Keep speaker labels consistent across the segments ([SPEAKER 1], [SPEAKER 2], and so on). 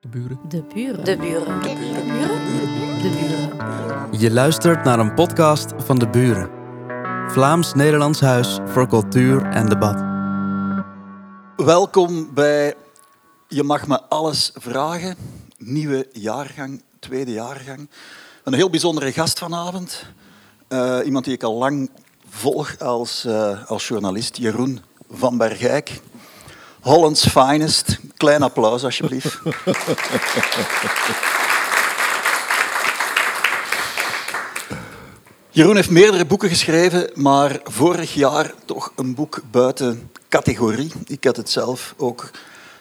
[SPEAKER 1] De buren.
[SPEAKER 2] De buren.
[SPEAKER 3] De buren.
[SPEAKER 2] De buren. De buren.
[SPEAKER 4] Je luistert naar een podcast van De Buren. Vlaams-Nederlands Huis voor Cultuur en Debat.
[SPEAKER 5] Welkom bij Je mag me alles vragen. Nieuwe jaargang, tweede jaargang. Een heel bijzondere gast vanavond. Eh, iemand die ik al lang volg als, eh, als journalist, Jeroen van Bergijk. Hollands finest. Klein applaus, alsjeblieft. Jeroen heeft meerdere boeken geschreven, maar vorig jaar toch een boek buiten categorie. Ik had het zelf ook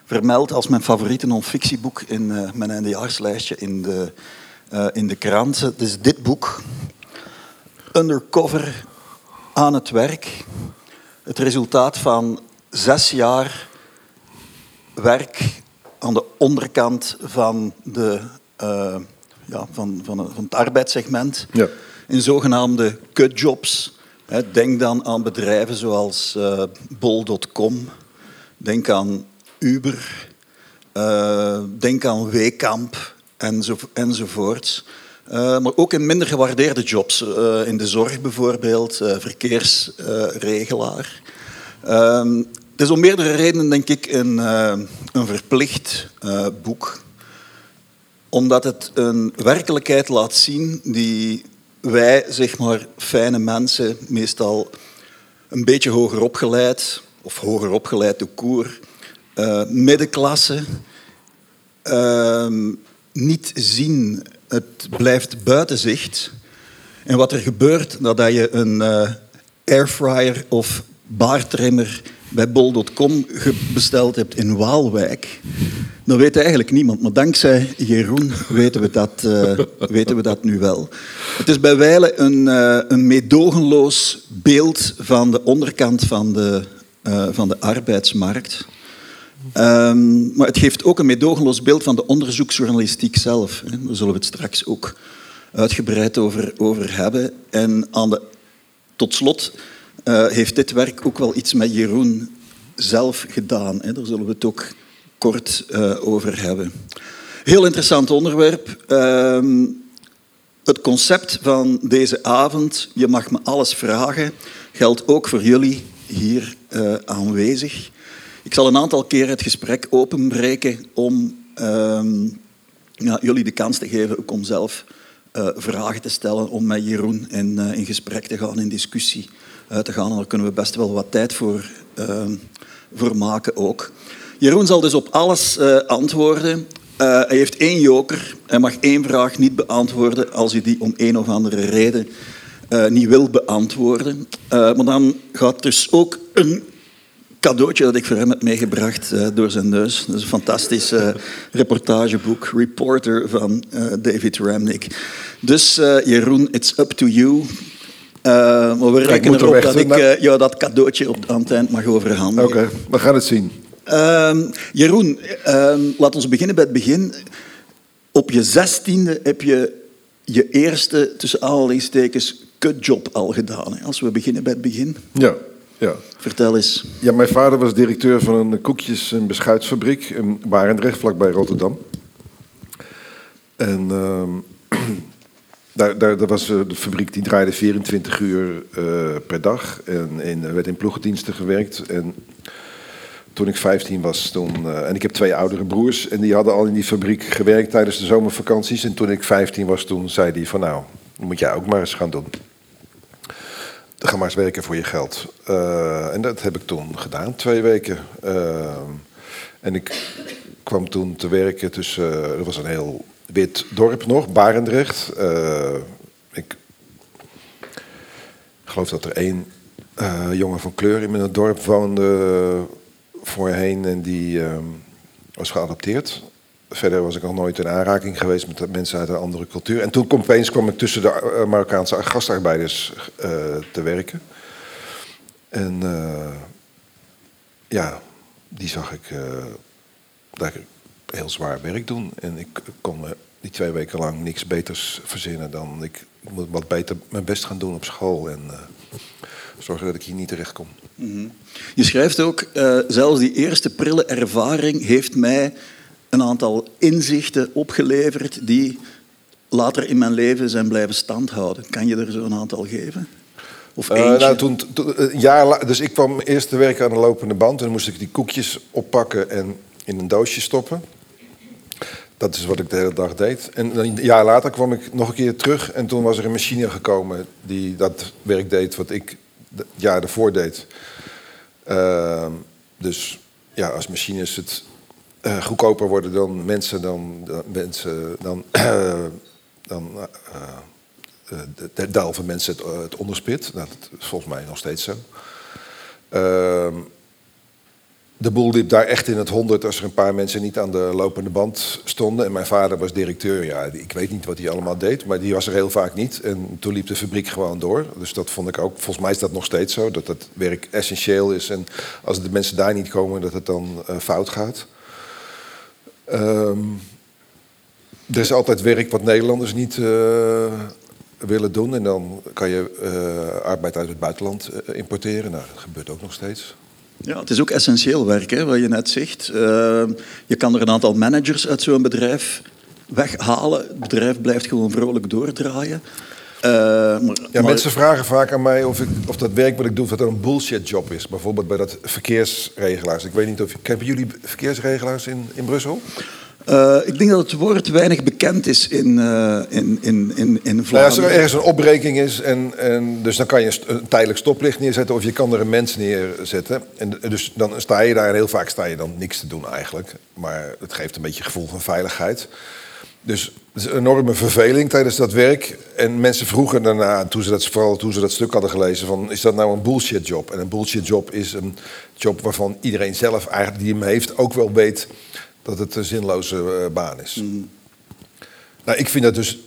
[SPEAKER 5] vermeld als mijn favoriete non-fictieboek in uh, mijn eindejaarslijstje in de, uh, in de krant. Het is dit boek, Undercover aan het werk. Het resultaat van zes jaar werk aan de onderkant van, de, uh, ja, van, van, van het arbeidssegment.
[SPEAKER 6] Ja.
[SPEAKER 5] In zogenaamde cutjobs. Denk dan aan bedrijven zoals uh, bol.com. Denk aan Uber. Uh, denk aan Wekamp enzo, enzovoorts. Uh, maar ook in minder gewaardeerde jobs. in de zorg bijvoorbeeld, verkeersregelaar. Ehm, het is om meerdere redenen, denk ik, een, een verplicht boek. Omdat het een werkelijkheid laat zien die wij, zeg maar, fijne mensen, meestal een beetje hoger opgeleid, of hoger opgeleid de koer, uh, middenklasse, uh, niet zien. Het blijft buiten zicht. En wat er gebeurt nadat je een airfryer of baartrimmer bij bol.com besteld hebt in Waalwijk, dan weet eigenlijk niemand. Maar dankzij Jeroen weten we dat, uh, weten we dat nu wel. Het is bij wijle een, uh, een meedogenloos beeld van de onderkant van de, uh, van de arbeidsmarkt. Um, maar het geeft ook een meedogenloos beeld van de onderzoeksjournalistiek zelf. Hè. Daar zullen we het straks ook uitgebreid over, over hebben. En aan de, tot slot uh, heeft dit werk ook wel iets met Jeroen zelf gedaan. Hè. Daar zullen we het ook kort uh, over hebben. Heel interessant onderwerp. Uh, het concept van deze avond, je mag me alles vragen, geldt ook voor jullie hier uh, aanwezig. Ik zal een aantal keer het gesprek openbreken om ja, jullie de kans te geven ook om zelf vragen te stellen, om met Jeroen in, in gesprek te gaan, in discussie uh, te gaan. En daar kunnen we best wel wat tijd voor, voor maken ook. Jeroen zal dus op alles antwoorden. hij heeft één joker. Hij mag één vraag niet beantwoorden als hij die om een of andere reden niet wil beantwoorden. maar dan gaat dus ook een cadeautje dat ik voor hem heb meegebracht uh, door zijn neus. Dat is een fantastisch reportageboek, Reporter van David Ramnick. Dus Jeroen, it's up to you. Maar we rekenen erop dat ik jou dat cadeautje op, aan het eind mag overhandigen.
[SPEAKER 6] Oké, okay, we gaan het zien.
[SPEAKER 5] Ehm, Jeroen, laten we beginnen bij het begin. Op je zestiende heb je je eerste, tussen aanhalingstekens, kutjob al gedaan. Hè? Als we beginnen bij het begin.
[SPEAKER 6] Ja. Ja.
[SPEAKER 5] Vertel eens.
[SPEAKER 6] Ja, mijn vader was directeur van een koekjes- en beschuitfabriek in Barendrecht, vlakbij Rotterdam. En uh, daar, daar, was de fabriek die draaide 24 uur uh, per dag. En, er werd in ploegendiensten gewerkt. En toen ik 15 was, toen, uh, en ik heb twee oudere broers. En die hadden al in die fabriek gewerkt tijdens de zomervakanties. En toen ik 15 was, toen zei hij van nou, dat moet jij ook maar eens gaan doen. Ga maar eens werken voor je geld. En dat heb ik toen gedaan, twee weken. En ik kwam toen te werken tussen. Er was een heel wit dorp nog, Barendrecht. ik geloof dat er één jongen van kleur in het dorp woonde voorheen. En die was geadopteerd. Verder was ik nog nooit in aanraking geweest met mensen uit een andere cultuur. En toen opeens kwam ik tussen de Marokkaanse gastarbeiders uh, te werken. En uh, ja, die zag ik uh, daar heel zwaar werk doen. En ik kon me die twee weken lang niks beters verzinnen dan ik, ik moet wat beter mijn best gaan doen op school. En zorgen dat ik hier niet terecht kom.
[SPEAKER 5] Mm -hmm. Je schrijft ook, zelfs die eerste prille ervaring heeft mij een aantal inzichten opgeleverd die later in mijn leven zijn blijven standhouden. Kan je er zo een aantal geven? Of
[SPEAKER 6] Uh, nou, toen, toen- een jaar la- dus ik kwam eerst te werken aan een lopende band. En dan moest ik die koekjes oppakken en in een doosje stoppen. Dat is wat ik de hele dag deed. En een jaar later kwam ik nog een keer terug. En toen was er een machine gekomen die dat werk deed wat ik het jaar ervoor deed. Ehm, dus ja, als machines het eh, goedkoper worden dan mensen, dan, dan, mensen, dan, dan eh, mensen het, het onderspit. Nou, dat is volgens mij nog steeds zo. De boel liep daar echt in het honderd als er een paar mensen niet aan de lopende band stonden. En mijn vader was directeur. Ja, ik weet niet wat hij allemaal deed, maar die was er heel vaak niet. En toen liep de fabriek gewoon door. Dus dat vond ik ook. Volgens mij is dat nog steeds zo, dat het werk essentieel is. En als de mensen daar niet komen, dat het dan eh, fout gaat. Ehm, er is altijd werk wat Nederlanders niet eh, willen doen. En dan kan je eh, arbeid uit het buitenland importeren. Nou, dat gebeurt ook nog steeds.
[SPEAKER 5] Ja, het is ook essentieel werk, hè, wat je net zegt. Eh, je kan er een aantal managers uit zo'n bedrijf weghalen. Het bedrijf blijft gewoon vrolijk doordraaien. Eh, maar,
[SPEAKER 6] Ja,
[SPEAKER 5] maar-
[SPEAKER 6] mensen vragen vaak aan mij of, ik, of dat werk wat ik doe, of dat een bullshit job is. Bijvoorbeeld bij dat verkeersregelaars. Ik weet niet of... Hebben jullie verkeersregelaars in, in Brussel?
[SPEAKER 5] Eh, ik denk dat het woord weinig bekend is in, eh, in, in, in, in
[SPEAKER 6] Nou ja, als er
[SPEAKER 5] Vlaanderen.
[SPEAKER 6] ergens een opbreking is, en, en dus dan kan je een, tijdelijk stoplicht neerzetten of je kan er een mens neerzetten. En dus dan sta je daar en heel vaak sta je dan niks te doen eigenlijk. Maar het geeft een beetje gevoel van veiligheid. Dus het is een enorme verveling tijdens dat werk. En mensen vroegen daarna, toen ze dat, vooral toen ze dat stuk hadden gelezen, van is dat nou een bullshit job? En een bullshit job is een job waarvan iedereen zelf eigenlijk die hem heeft ook wel weet dat het een zinloze eh, baan is. Nou, ik vind dat dus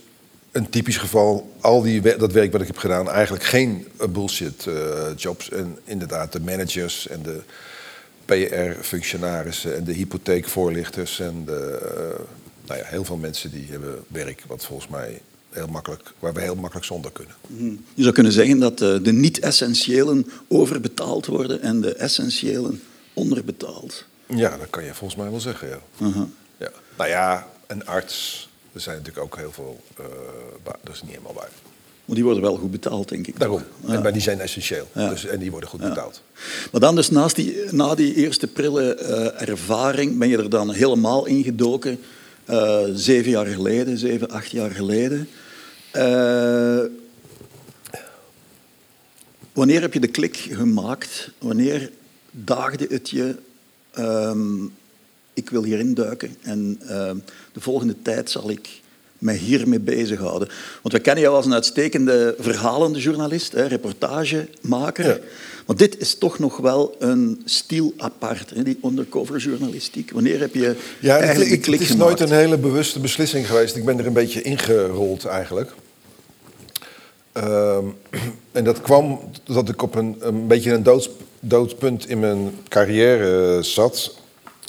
[SPEAKER 6] een typisch geval. Al die, dat werk wat ik heb gedaan, eigenlijk geen eh, bullshit eh, jobs. En inderdaad, de managers en de PR-functionarissen en de hypotheekvoorlichters en de, nou ja, heel veel mensen die hebben werk wat volgens mij heel makkelijk, waar we heel makkelijk zonder kunnen.
[SPEAKER 5] Je zou kunnen zeggen dat de niet-essentiëlen overbetaald worden en de essentiëlen onderbetaald.
[SPEAKER 6] Ja, dat kan je volgens mij wel zeggen, ja.
[SPEAKER 5] Uh-huh.
[SPEAKER 6] ja. Nou ja, een arts. Er zijn natuurlijk ook heel veel, ba- dat is niet helemaal waar.
[SPEAKER 5] Maar die worden wel goed betaald, denk ik.
[SPEAKER 6] Daarom.
[SPEAKER 5] Ja.
[SPEAKER 6] En, maar die zijn essentieel.
[SPEAKER 5] Ja.
[SPEAKER 6] Dus, en die worden goed betaald.
[SPEAKER 5] Maar dan dus naast die, na die eerste prille eh, ervaring ben je er dan helemaal ingedoken. eh zeven jaar geleden, zeven, acht jaar geleden. Wanneer heb je de klik gemaakt? Wanneer daagde het je... ehm, ik wil hierin duiken en ehm, de volgende tijd zal ik mij hiermee bezighouden. Want we kennen jou als een uitstekende verhalende journalist, hè, reportagemaker.
[SPEAKER 6] Ja.
[SPEAKER 5] Maar dit is toch nog wel een stiel apart, hè, die undercover journalistiek. Wanneer heb je
[SPEAKER 6] Ja, het,
[SPEAKER 5] eigenlijk de
[SPEAKER 6] ik-
[SPEAKER 5] klik
[SPEAKER 6] het is
[SPEAKER 5] gemaakt?
[SPEAKER 6] nooit een hele bewuste beslissing geweest. Ik ben er een beetje ingerold eigenlijk. Ehm, en dat kwam dat ik op een, een beetje een doods, doodpunt in mijn carrière eh, zat.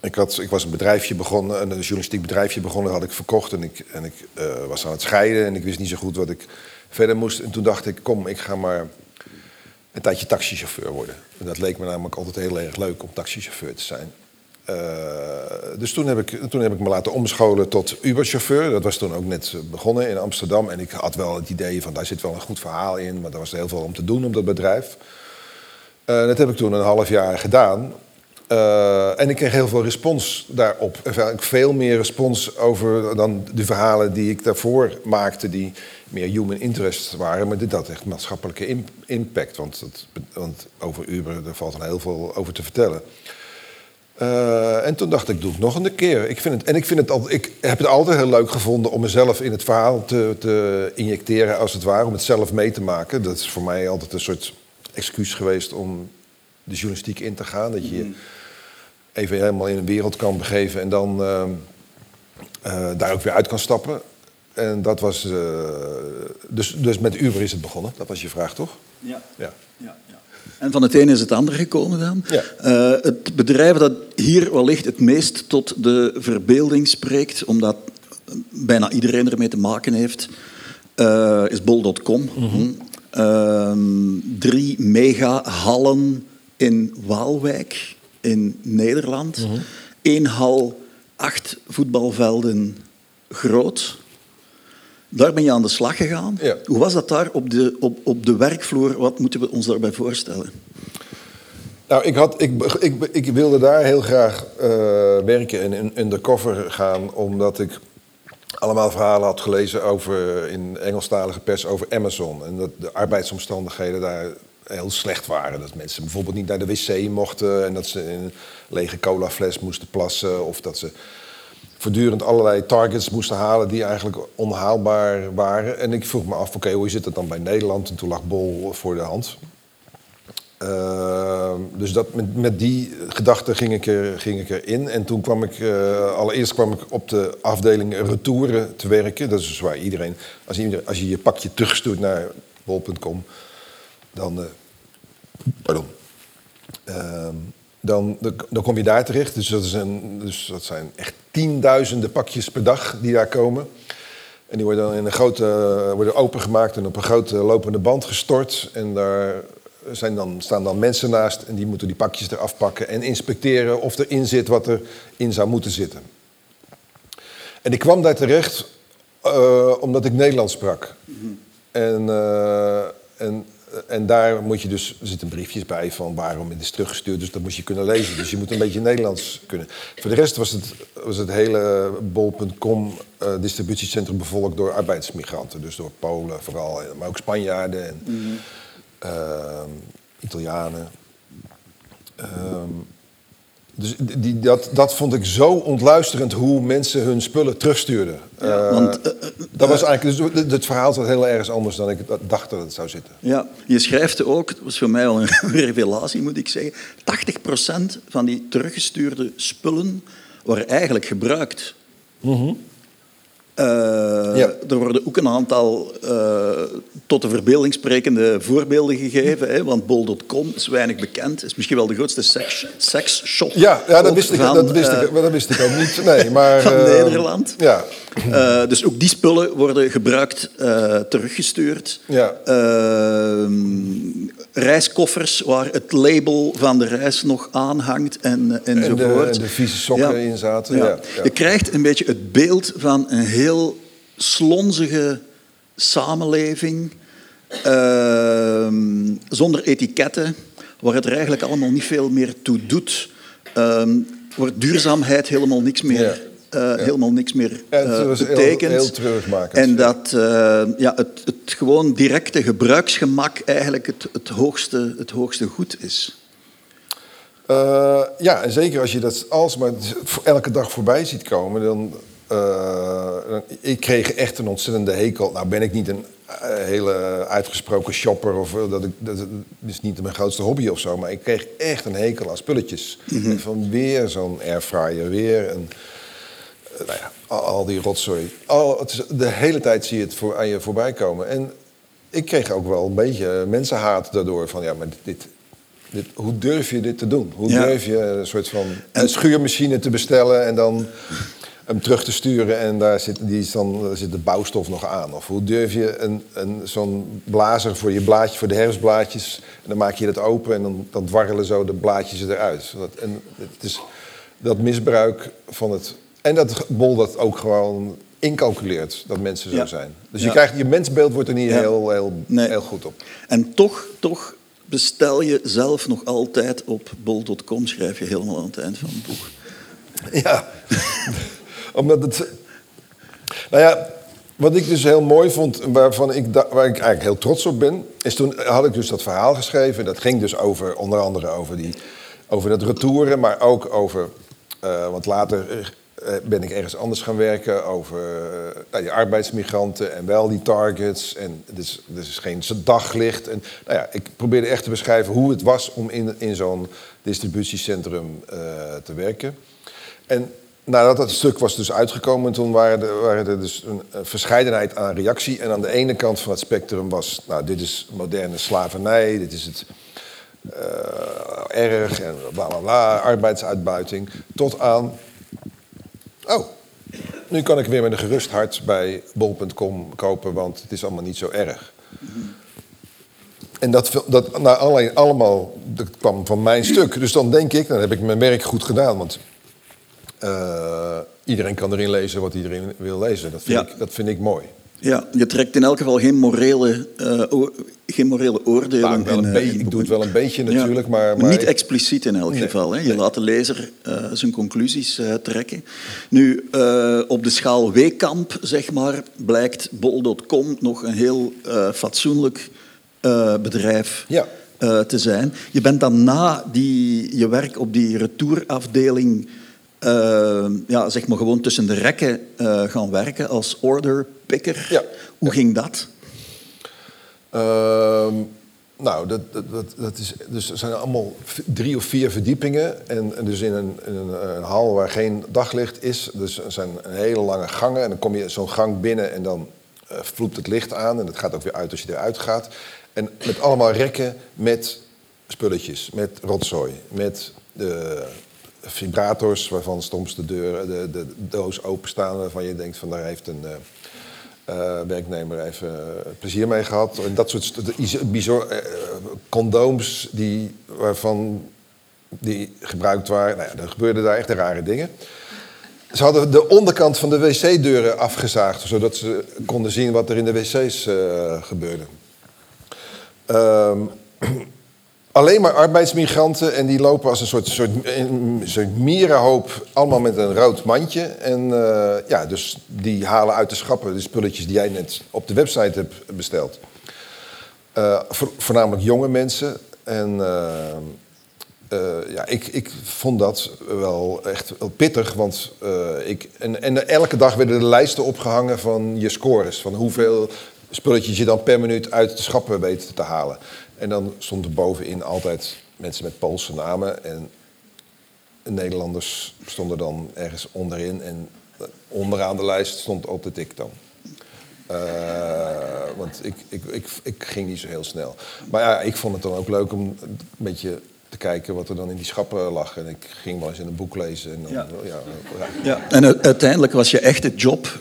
[SPEAKER 6] Ik, had, ik was een bedrijfje begonnen, een journalistiek bedrijfje begonnen, had ik verkocht. En ik, en ik eh, was aan het scheiden en ik wist niet zo goed wat ik verder moest. En toen dacht ik, kom, ik ga maar een tijdje taxichauffeur worden. En dat leek me namelijk altijd heel erg leuk om taxichauffeur te zijn. Eh, dus toen heb, ik, toen heb ik me laten omscholen tot Uberchauffeur. Dat was toen ook net begonnen in Amsterdam. En ik had wel het idee van daar zit wel een goed verhaal in. Maar er was heel veel om te doen op dat bedrijf. Eh, dat heb ik toen een half jaar gedaan. Eh, en ik kreeg heel veel respons daarop. Veel meer respons over dan de verhalen die ik daarvoor maakte, die meer human interest waren. Maar dit had echt maatschappelijke im- impact. Want, het, want over Uber, daar valt dan heel veel over te vertellen. Eh, en toen dacht ik, doe het nog een keer. Ik vind het, en ik, vind het al, ik heb het altijd heel leuk gevonden om mezelf in het verhaal te, te injecteren, als het ware, om het zelf mee te maken. Dat is voor mij altijd een soort excuus geweest om de journalistiek in te gaan. Dat je je even helemaal in een wereld kan begeven en dan eh, eh, daar ook weer uit kan stappen. En dat was. eh, dus, dus met Uber is het begonnen. Dat was je vraag, toch?
[SPEAKER 5] Ja.
[SPEAKER 6] Ja.
[SPEAKER 5] Ja, ja. En van het ene is het andere gekomen dan.
[SPEAKER 6] Ja.
[SPEAKER 5] Het bedrijf dat hier wellicht het meest tot de verbeelding spreekt, omdat bijna iedereen ermee te maken heeft, is bol.com. Hm. Ehm, drie megahallen in Waalwijk in Nederland. Eén hal acht voetbalvelden groot. Daar ben je aan de slag gegaan.
[SPEAKER 6] Ja.
[SPEAKER 5] Hoe was dat daar op de, op, op de werkvloer? Wat moeten we ons daarbij voorstellen?
[SPEAKER 6] Nou, ik, had, ik, ik, ik wilde daar heel graag eh, werken en in undercover gaan, omdat ik allemaal verhalen had gelezen over, in Engelstalige pers over Amazon. En dat de arbeidsomstandigheden daar heel slecht waren. Dat mensen bijvoorbeeld niet naar de wc mochten en dat ze in een lege colafles moesten plassen. Of dat ze voortdurend allerlei targets moesten halen die eigenlijk onhaalbaar waren. En ik vroeg me af, oké, hoe zit het dan bij Nederland? En toen lag Bol voor de hand. Uh, dus dat, met, met die gedachte ging ik, er, ging ik erin. En toen kwam ik, uh, allereerst kwam ik op de afdeling retouren te werken. Dat is dus waar iedereen, als je, als je je pakje terugstuurt naar bol.com, dan, uh, pardon, ehm, dan, dan kom je daar terecht. Dus dat, is een, dus dat zijn echt tienduizenden pakjes per dag die daar komen. En die worden dan in een grote, worden opengemaakt en op een grote lopende band gestort. En daar zijn dan, staan dan mensen naast en die moeten die pakjes eraf pakken en inspecteren of erin zit wat erin zou moeten zitten. En ik kwam daar terecht uh, omdat ik Nederlands sprak. En, uh, en, en daar moet je dus, er zitten briefjes bij van waarom het is teruggestuurd, dus dat moet je kunnen lezen. Dus je moet een beetje Nederlands kunnen. Voor de rest was het, was het hele bol.com uh, distributiecentrum bevolkt door arbeidsmigranten. Dus door Polen vooral, maar ook Spanjaarden. En, -hmm. Uh, Italianen. Uh, dus die, dat, dat vond ik zo ontluisterend hoe mensen hun spullen terugstuurden. Ja, uh, want, dat was eigenlijk, dus, het verhaal zat heel ergens anders dan ik dacht dat het zou zitten.
[SPEAKER 5] Ja, je schrijft ook, dat was voor mij wel een revelatie moet ik zeggen, 80% van die teruggestuurde spullen worden eigenlijk gebruikt.
[SPEAKER 6] Mm -hmm.
[SPEAKER 5] Uh, ja. Er worden ook een aantal uh, tot de verbeelding sprekende voorbeelden gegeven. Hè, want bol.com is weinig bekend. is misschien wel de grootste seks, seksshop.
[SPEAKER 6] Ja, ja dat, wist ik, van, dat, wist ik, uh, dat wist ik ook niet. Nee, maar,
[SPEAKER 5] van Nederland.
[SPEAKER 6] Ja.
[SPEAKER 5] dus ook die spullen worden gebruikt teruggestuurd.
[SPEAKER 6] Ja.
[SPEAKER 5] Ehm, reiskoffers waar het label van de reis nog aanhangt en, enzovoort.
[SPEAKER 6] En de, en de vieze sokken ja. in zaten. Ja.
[SPEAKER 5] Je krijgt een beetje het beeld van een heel slonzige samenleving, uh, zonder etiketten, waar het er eigenlijk allemaal niet veel meer toe doet, uh, waar duurzaamheid helemaal niks meer, ja. Uh, ja. helemaal niks meer
[SPEAKER 6] uh,
[SPEAKER 5] betekent.
[SPEAKER 6] Heel, heel.
[SPEAKER 5] En dat uh, ja, het, het gewoon directe gebruiksgemak eigenlijk het, het, hoogste, het hoogste goed is.
[SPEAKER 6] ja, en zeker als je dat alsmaar elke dag voorbij ziet komen, dan, uh, ik kreeg echt een ontzettende hekel. Nou ben ik niet een uh, hele uitgesproken shopper of dat, ik, dat, dat is niet mijn grootste hobby of zo, maar ik kreeg echt een hekel aan spulletjes. Mm -hmm. Van weer zo'n airfryer, weer een, nou ja, al, al, die rotzooi. Al, het is, de hele tijd zie je het voor, aan je voorbij komen. En ik kreeg ook wel een beetje mensenhaat daardoor van ja, maar dit, dit, hoe durf je dit te doen? Hoe ja. durf je een soort van een schuurmachine te bestellen en dan hem terug te sturen en daar zit, die is dan, daar zit de bouwstof nog aan? Of hoe durf je een, een, zo'n blazer voor je blaadje, voor de herfstblaadjes, en dan maak je dat open en dan, dan dwarrelen zo de blaadjes eruit. Dat, en het is dat misbruik van het... En dat Bol dat ook gewoon incalculeert, dat mensen zo
[SPEAKER 5] Ja.
[SPEAKER 6] zijn. Dus
[SPEAKER 5] Ja.
[SPEAKER 6] je, krijgt, je mensbeeld wordt er niet
[SPEAKER 5] Ja.
[SPEAKER 6] heel, heel,
[SPEAKER 5] Nee.
[SPEAKER 6] heel goed op.
[SPEAKER 5] En toch, toch bestel je zelf nog altijd op bol.com, schrijf je helemaal aan het eind van het boek.
[SPEAKER 6] Ja, omdat het. Nou ja, wat ik dus heel mooi vond, waarvan ik, waar ik eigenlijk heel trots op ben, is toen had ik dus dat verhaal geschreven. Dat ging dus over, onder andere over, die, over dat retouren, maar ook over. eh, want later eh, ben ik ergens anders gaan werken over eh, nou, die arbeidsmigranten en wel die targets. En is, er is geen daglicht. En, nou ja, ik probeerde echt te beschrijven hoe het was om in, in zo'n distributiecentrum eh, te werken. En nadat dat stuk was dus uitgekomen, toen waren er, waren er dus een, een verscheidenheid aan reactie. En aan de ene kant van het spectrum was, nou, dit is moderne slavernij, dit is het eh, erg en bla bla bla, arbeidsuitbuiting. Tot aan, oh, nu kan ik weer met een gerust hart bij bol.com kopen, want het is allemaal niet zo erg. En dat, dat nou, alleen, allemaal dat kwam van mijn stuk. Dus dan denk ik, dan heb ik mijn werk goed gedaan. Want eh, iedereen kan erin lezen wat iedereen wil lezen. Dat vind,
[SPEAKER 5] Ja.
[SPEAKER 6] ik, dat vind ik mooi.
[SPEAKER 5] Ja, je trekt in elk geval geen morele, eh, geen morele oordelen.
[SPEAKER 6] Nou, wel
[SPEAKER 5] in,
[SPEAKER 6] een beetje,
[SPEAKER 5] in
[SPEAKER 6] ik doe het wel een beetje
[SPEAKER 5] Ja,
[SPEAKER 6] natuurlijk, maar... maar
[SPEAKER 5] niet
[SPEAKER 6] ik-
[SPEAKER 5] expliciet in elk
[SPEAKER 6] Nee,
[SPEAKER 5] geval. Hè. Je laat de lezer zijn conclusies trekken. Nu, op de schaal Weekamp, zeg maar, blijkt bol.com nog een heel fatsoenlijk bedrijf
[SPEAKER 6] Ja.
[SPEAKER 5] te zijn. Je bent dan na die, je werk op die retourafdeling eh, ja, zeg maar gewoon tussen de rekken eh, gaan werken als orderpicker.
[SPEAKER 6] Ja.
[SPEAKER 5] Hoe ging dat?
[SPEAKER 6] Ehm, nou, dat, dat, dat, is, dus er zijn allemaal drie of vier verdiepingen. En, en dus in een, in een, een hal waar geen daglicht is. Dus er zijn een hele lange gangen. En dan kom je zo'n gang binnen en dan eh vloept het licht aan. En het gaat ook weer uit als je eruit gaat. En met allemaal rekken met spulletjes, met rotzooi, met de vibrators waarvan soms de, deur, de, de doos openstaan waarvan je denkt van daar heeft een eh, eh, werknemer even eh, plezier mee gehad. En dat soort bizar, condooms die, waarvan die gebruikt waren. Nou ja, er gebeurden daar echt rare dingen. Ze hadden de onderkant van de wc-deuren afgezaagd, zodat ze konden zien wat er in de wc's gebeurde. Ehm, alleen maar arbeidsmigranten en die lopen als een soort, soort, mierenhoop, allemaal met een rood mandje. En eh, ja, dus die halen uit de schappen de spulletjes die jij net op de website hebt besteld. Eh, vo- voornamelijk jonge mensen. En eh, ja, ik, ik vond dat wel echt pittig. Want ik, en, en elke dag werden de lijsten opgehangen van je scores. Van hoeveel spulletjes je dan per minuut uit de schappen weet te halen. En dan stond er bovenin altijd mensen met Poolse namen. En Nederlanders stonden dan ergens onderin. En onderaan de lijst stond altijd ik dan. Eh, want ik, ik, ik, ik ging niet zo heel snel. Maar ja, ik vond het dan ook leuk om een beetje te kijken wat er dan in die schappen lag. En ik ging wel eens in een boek lezen. En dan,
[SPEAKER 5] Ja.
[SPEAKER 6] ja. Ja,
[SPEAKER 5] Ja. En uiteindelijk was je echte job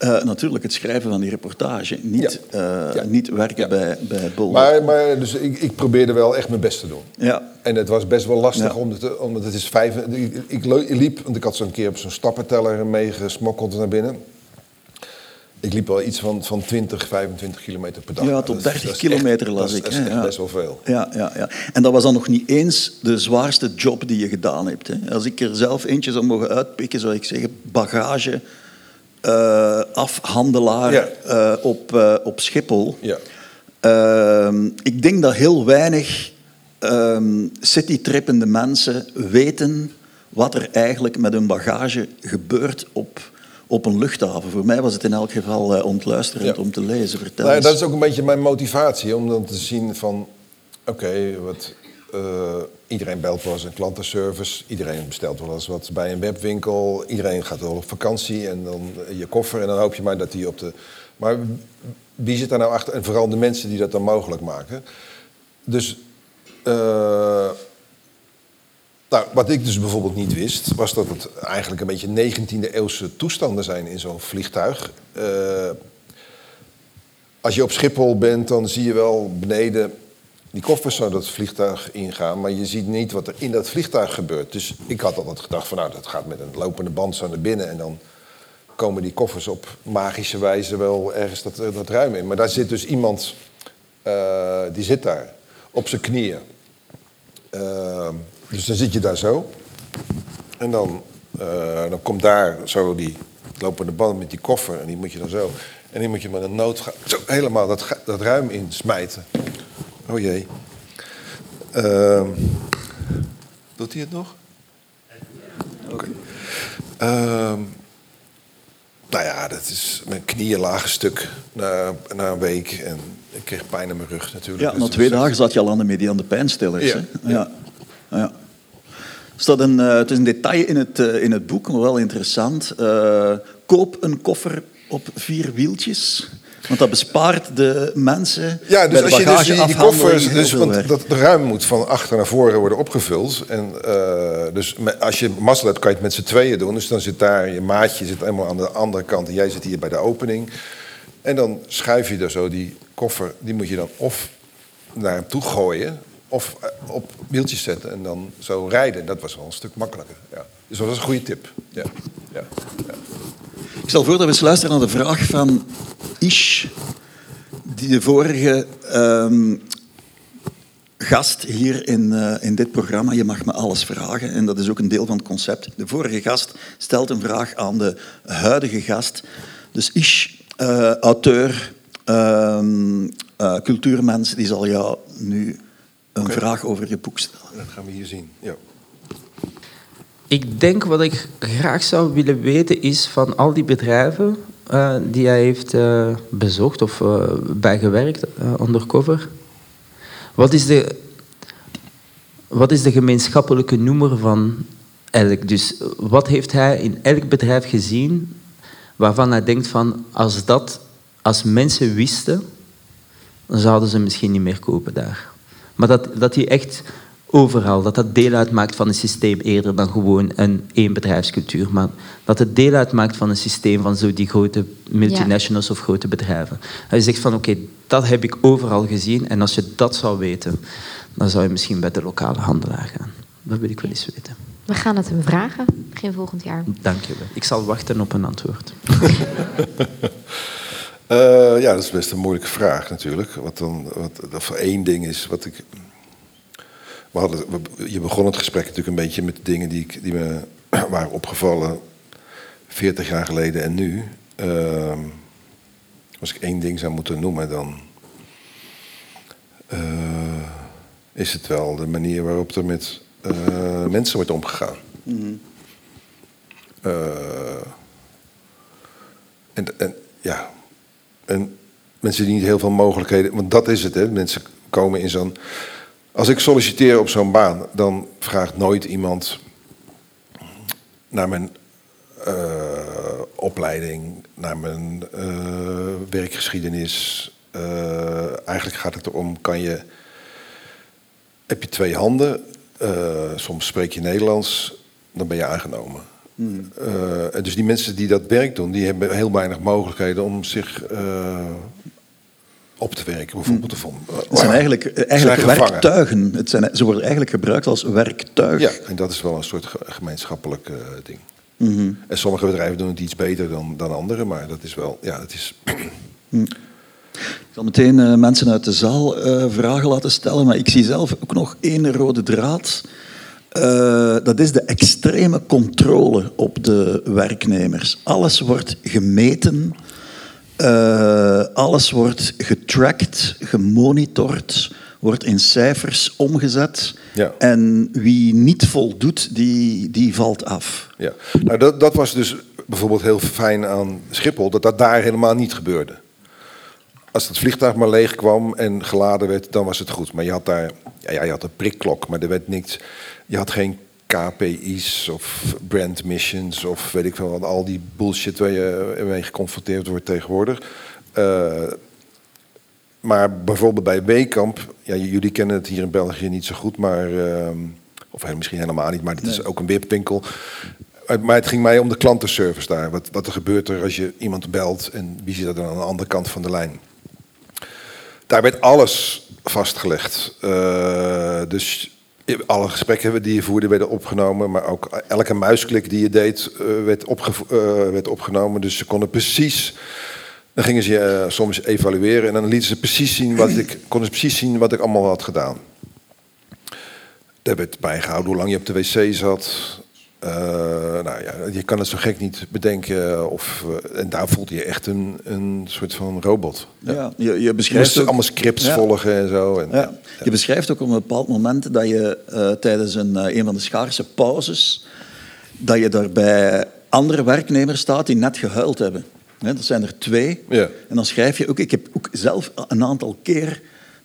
[SPEAKER 5] eh, natuurlijk het schrijven van die reportage. Niet,
[SPEAKER 6] Ja.
[SPEAKER 5] eh,
[SPEAKER 6] Ja.
[SPEAKER 5] niet werken
[SPEAKER 6] Ja.
[SPEAKER 5] bij, bij Bol.
[SPEAKER 6] Maar, maar dus ik, ik probeerde wel echt mijn best te doen.
[SPEAKER 5] Ja.
[SPEAKER 6] En het was best wel lastig, omdat, het- omdat het is vijf... Ik, liep, want ik had zo'n keer op zo'n stappenteller meegesmokkeld naar binnen. Ik liep wel iets van, van 20, 25 kilometer per dag.
[SPEAKER 5] Ja, tot
[SPEAKER 6] dat is-
[SPEAKER 5] 30
[SPEAKER 6] dat is echt-
[SPEAKER 5] kilometer las ik,
[SPEAKER 6] Dat is echt
[SPEAKER 5] ja.
[SPEAKER 6] best wel veel.
[SPEAKER 5] Ja, ja, ja. En dat was dan nog niet eens de zwaarste job die je gedaan hebt. Hè. Als ik er zelf eentje zou mogen uitpikken, zou ik zeggen bagage eh, afhandelaar
[SPEAKER 6] Ja.
[SPEAKER 5] eh, op, eh, op Schiphol.
[SPEAKER 6] Ja.
[SPEAKER 5] Ehm, ik denk dat heel weinig ehm citytrippende mensen weten wat er eigenlijk met hun bagage gebeurt op, op een luchthaven. Voor mij was het in elk geval ontluisterend
[SPEAKER 6] Ja.
[SPEAKER 5] om te lezen. Vertel
[SPEAKER 6] Nou, dat is ook een beetje mijn motivatie, om dan te zien van... Oké, wat iedereen belt wel eens een klantenservice. Iedereen bestelt wel eens wat bij een webwinkel. Iedereen gaat wel op vakantie en dan je koffer. En dan hoop je maar dat die op de... Maar wie zit daar nou achter? En vooral de mensen die dat dan mogelijk maken. Dus... eh, nou, wat ik dus bijvoorbeeld niet wist, was dat het eigenlijk een beetje 19e eeuwse toestanden zijn in zo'n vliegtuig. Eh, als je op Schiphol bent, dan zie je wel beneden die koffers zo dat vliegtuig ingaan, maar je ziet niet wat er in dat vliegtuig gebeurt. Dus ik had altijd gedacht van nou, dat gaat met een lopende band zo naar binnen en dan komen die koffers op magische wijze wel ergens dat, dat ruim in. Maar daar zit dus iemand, eh, die zit daar op zijn knieën. Ehm, dus dan zit je daar zo. En dan, eh, dan komt daar zo die lopende band met die koffer. En die moet je dan zo. En die moet je met een noodga zo helemaal dat, dat ruim in smijten. Oh jee. Ehm, doet hij het nog? Oké. Ehm, nou ja, dat is mijn knieën lagen stuk na, na een week. En ik kreeg pijn in mijn rug natuurlijk.
[SPEAKER 5] Ja,
[SPEAKER 6] Dus
[SPEAKER 5] na
[SPEAKER 6] dat
[SPEAKER 5] twee
[SPEAKER 6] is
[SPEAKER 5] dagen zat je al aan de mediane pijnstillers.
[SPEAKER 6] Ja,
[SPEAKER 5] Hè? Ja. Ja. Er staat een, eh, het is een detail in het, eh, in het boek, maar wel interessant. Eh, koop een koffer op vier wieltjes. Want dat bespaart de mensen
[SPEAKER 6] Ja, dus als je dus die, koffers, dus, want dat de ruim moet van achter naar voren worden opgevuld. En eh, dus als je mazzel hebt, kan je het met z'n tweeën doen. Dus dan zit daar je maatje zit helemaal aan de andere kant en jij zit hier bij de opening. En dan schuif je er zo die koffer, die moet je dan of naar hem toe gooien of eh, op wieltjes zetten en dan zo rijden. Dat was wel een stuk makkelijker. Ja. Dus dat was een goede tip. Ja. Ja.
[SPEAKER 5] Ik stel voor dat we eens luisteren naar de vraag van Ish, die de vorige ehm, gast hier in, eh, in dit programma. Je mag me alles vragen en dat is ook een deel van het concept. De vorige gast stelt een vraag aan de huidige gast. Dus Ish, eh, auteur, ehm, eh, cultuurmens, die zal jou nu een vraag over je boek stellen.
[SPEAKER 6] Dat gaan we hier zien. Ja.
[SPEAKER 1] Ik denk wat ik graag zou willen weten is van al die bedrijven eh, die hij heeft eh, bezocht of uh, bijgewerkt undercover. Wat is, de, wat is de gemeenschappelijke noemer van elk? Dus wat heeft hij in elk bedrijf gezien waarvan hij denkt van als dat, als mensen wisten, dan zouden ze misschien niet meer kopen daar. Maar dat, dat hij echt overal, dat dat deel uitmaakt van een systeem eerder dan gewoon een één bedrijfscultuur. Maar dat het deel uitmaakt van een systeem van zo die grote multinationals of grote bedrijven. Hij zegt van oké, dat heb ik overal gezien en als je dat zou weten, dan zou je misschien bij de lokale handelaar gaan. Dat wil ik wel eens weten.
[SPEAKER 2] We gaan het hem vragen, begin volgend jaar.
[SPEAKER 1] Dank je wel. Ik zal wachten op een antwoord.
[SPEAKER 6] uh, ja, dat is best een moeilijke vraag natuurlijk. Wat dan, wat, dat voor één ding is wat ik we hadden, je begon het gesprek natuurlijk een beetje met dingen die, ik, die me waren opgevallen 40 jaar geleden en nu. Uh, als ik één ding zou moeten noemen, dan uh, is het wel de manier waarop er met uh, mensen wordt omgegaan. Mm. en, en ja, en mensen die niet heel veel mogelijkheden, want dat is het, hè? mensen komen in zo'n als ik solliciteer op zo'n baan, dan vraagt nooit iemand naar mijn uh, opleiding, naar mijn uh, werkgeschiedenis. Uh, eigenlijk gaat het erom, kan je, heb je twee handen, soms spreek je Nederlands, dan ben je aangenomen. Hmm. dus die mensen die dat werk doen, die hebben heel weinig mogelijkheden om zich op te werken, bijvoorbeeld. Of
[SPEAKER 5] het zijn eigenlijk, eigenlijk werktuigen. Het zijn, ze worden eigenlijk gebruikt als werktuig.
[SPEAKER 6] Ja, en dat is wel een soort gemeenschappelijk uh, ding. Mm En sommige bedrijven doen het iets beter dan, dan andere, maar dat is wel, ja, het is.
[SPEAKER 5] Mm. Ik zal meteen uh, mensen uit de zaal vragen laten stellen, maar ik zie zelf ook nog één rode draad. dat is de extreme controle op de werknemers. Alles wordt gemeten uh, alles wordt getracked, gemonitord, wordt in cijfers omgezet. Ja. En wie niet voldoet, die, die valt af.
[SPEAKER 6] Ja. Nou, dat, dat was dus bijvoorbeeld heel fijn aan Schiphol, dat dat daar helemaal niet gebeurde. Als het vliegtuig maar leeg kwam en geladen werd, dan was het goed. Maar je had daar, ja, je had een prikklok, maar er werd niks. Je had geen KPI's of brand missions of weet ik veel, al die bullshit waar je mee geconfronteerd wordt tegenwoordig. Uh, maar bijvoorbeeld bij Weekamp, ja, jullie kennen het hier in België niet zo goed, maar, uh, of misschien helemaal niet, maar het is ook een wipwinkel. Maar het ging mij om de klantenservice daar. Wat, wat er gebeurt er als je iemand belt en wie zit er dan aan de andere kant van de lijn? Daar werd alles vastgelegd. Uh, dus alle gesprekken die je voerde werden opgenomen, maar ook elke muisklik die je deed uh, werd, uh, werd, opgenomen. Dus ze konden precies, dan gingen ze uh, soms evalueren en dan lieten ze precies zien wat ik, konden ze precies zien wat ik allemaal had gedaan. Daar werd bijgehouden hoe lang je op de wc zat, uh, nou ja, je kan het zo gek niet bedenken. Of, uh, en daar voelde je echt een, een soort van robot.
[SPEAKER 5] Ja, ja je, je beschrijft
[SPEAKER 6] ook, allemaal scripts ja. volgen en zo. En,
[SPEAKER 5] ja. Je beschrijft ook op een bepaald moment dat je uh, tijdens een, een van de schaarse pauzes, dat je daar bij andere werknemers staat die net gehuild hebben. dat zijn er twee. Ja. En dan schrijf je ook, ik heb ook zelf een aantal keer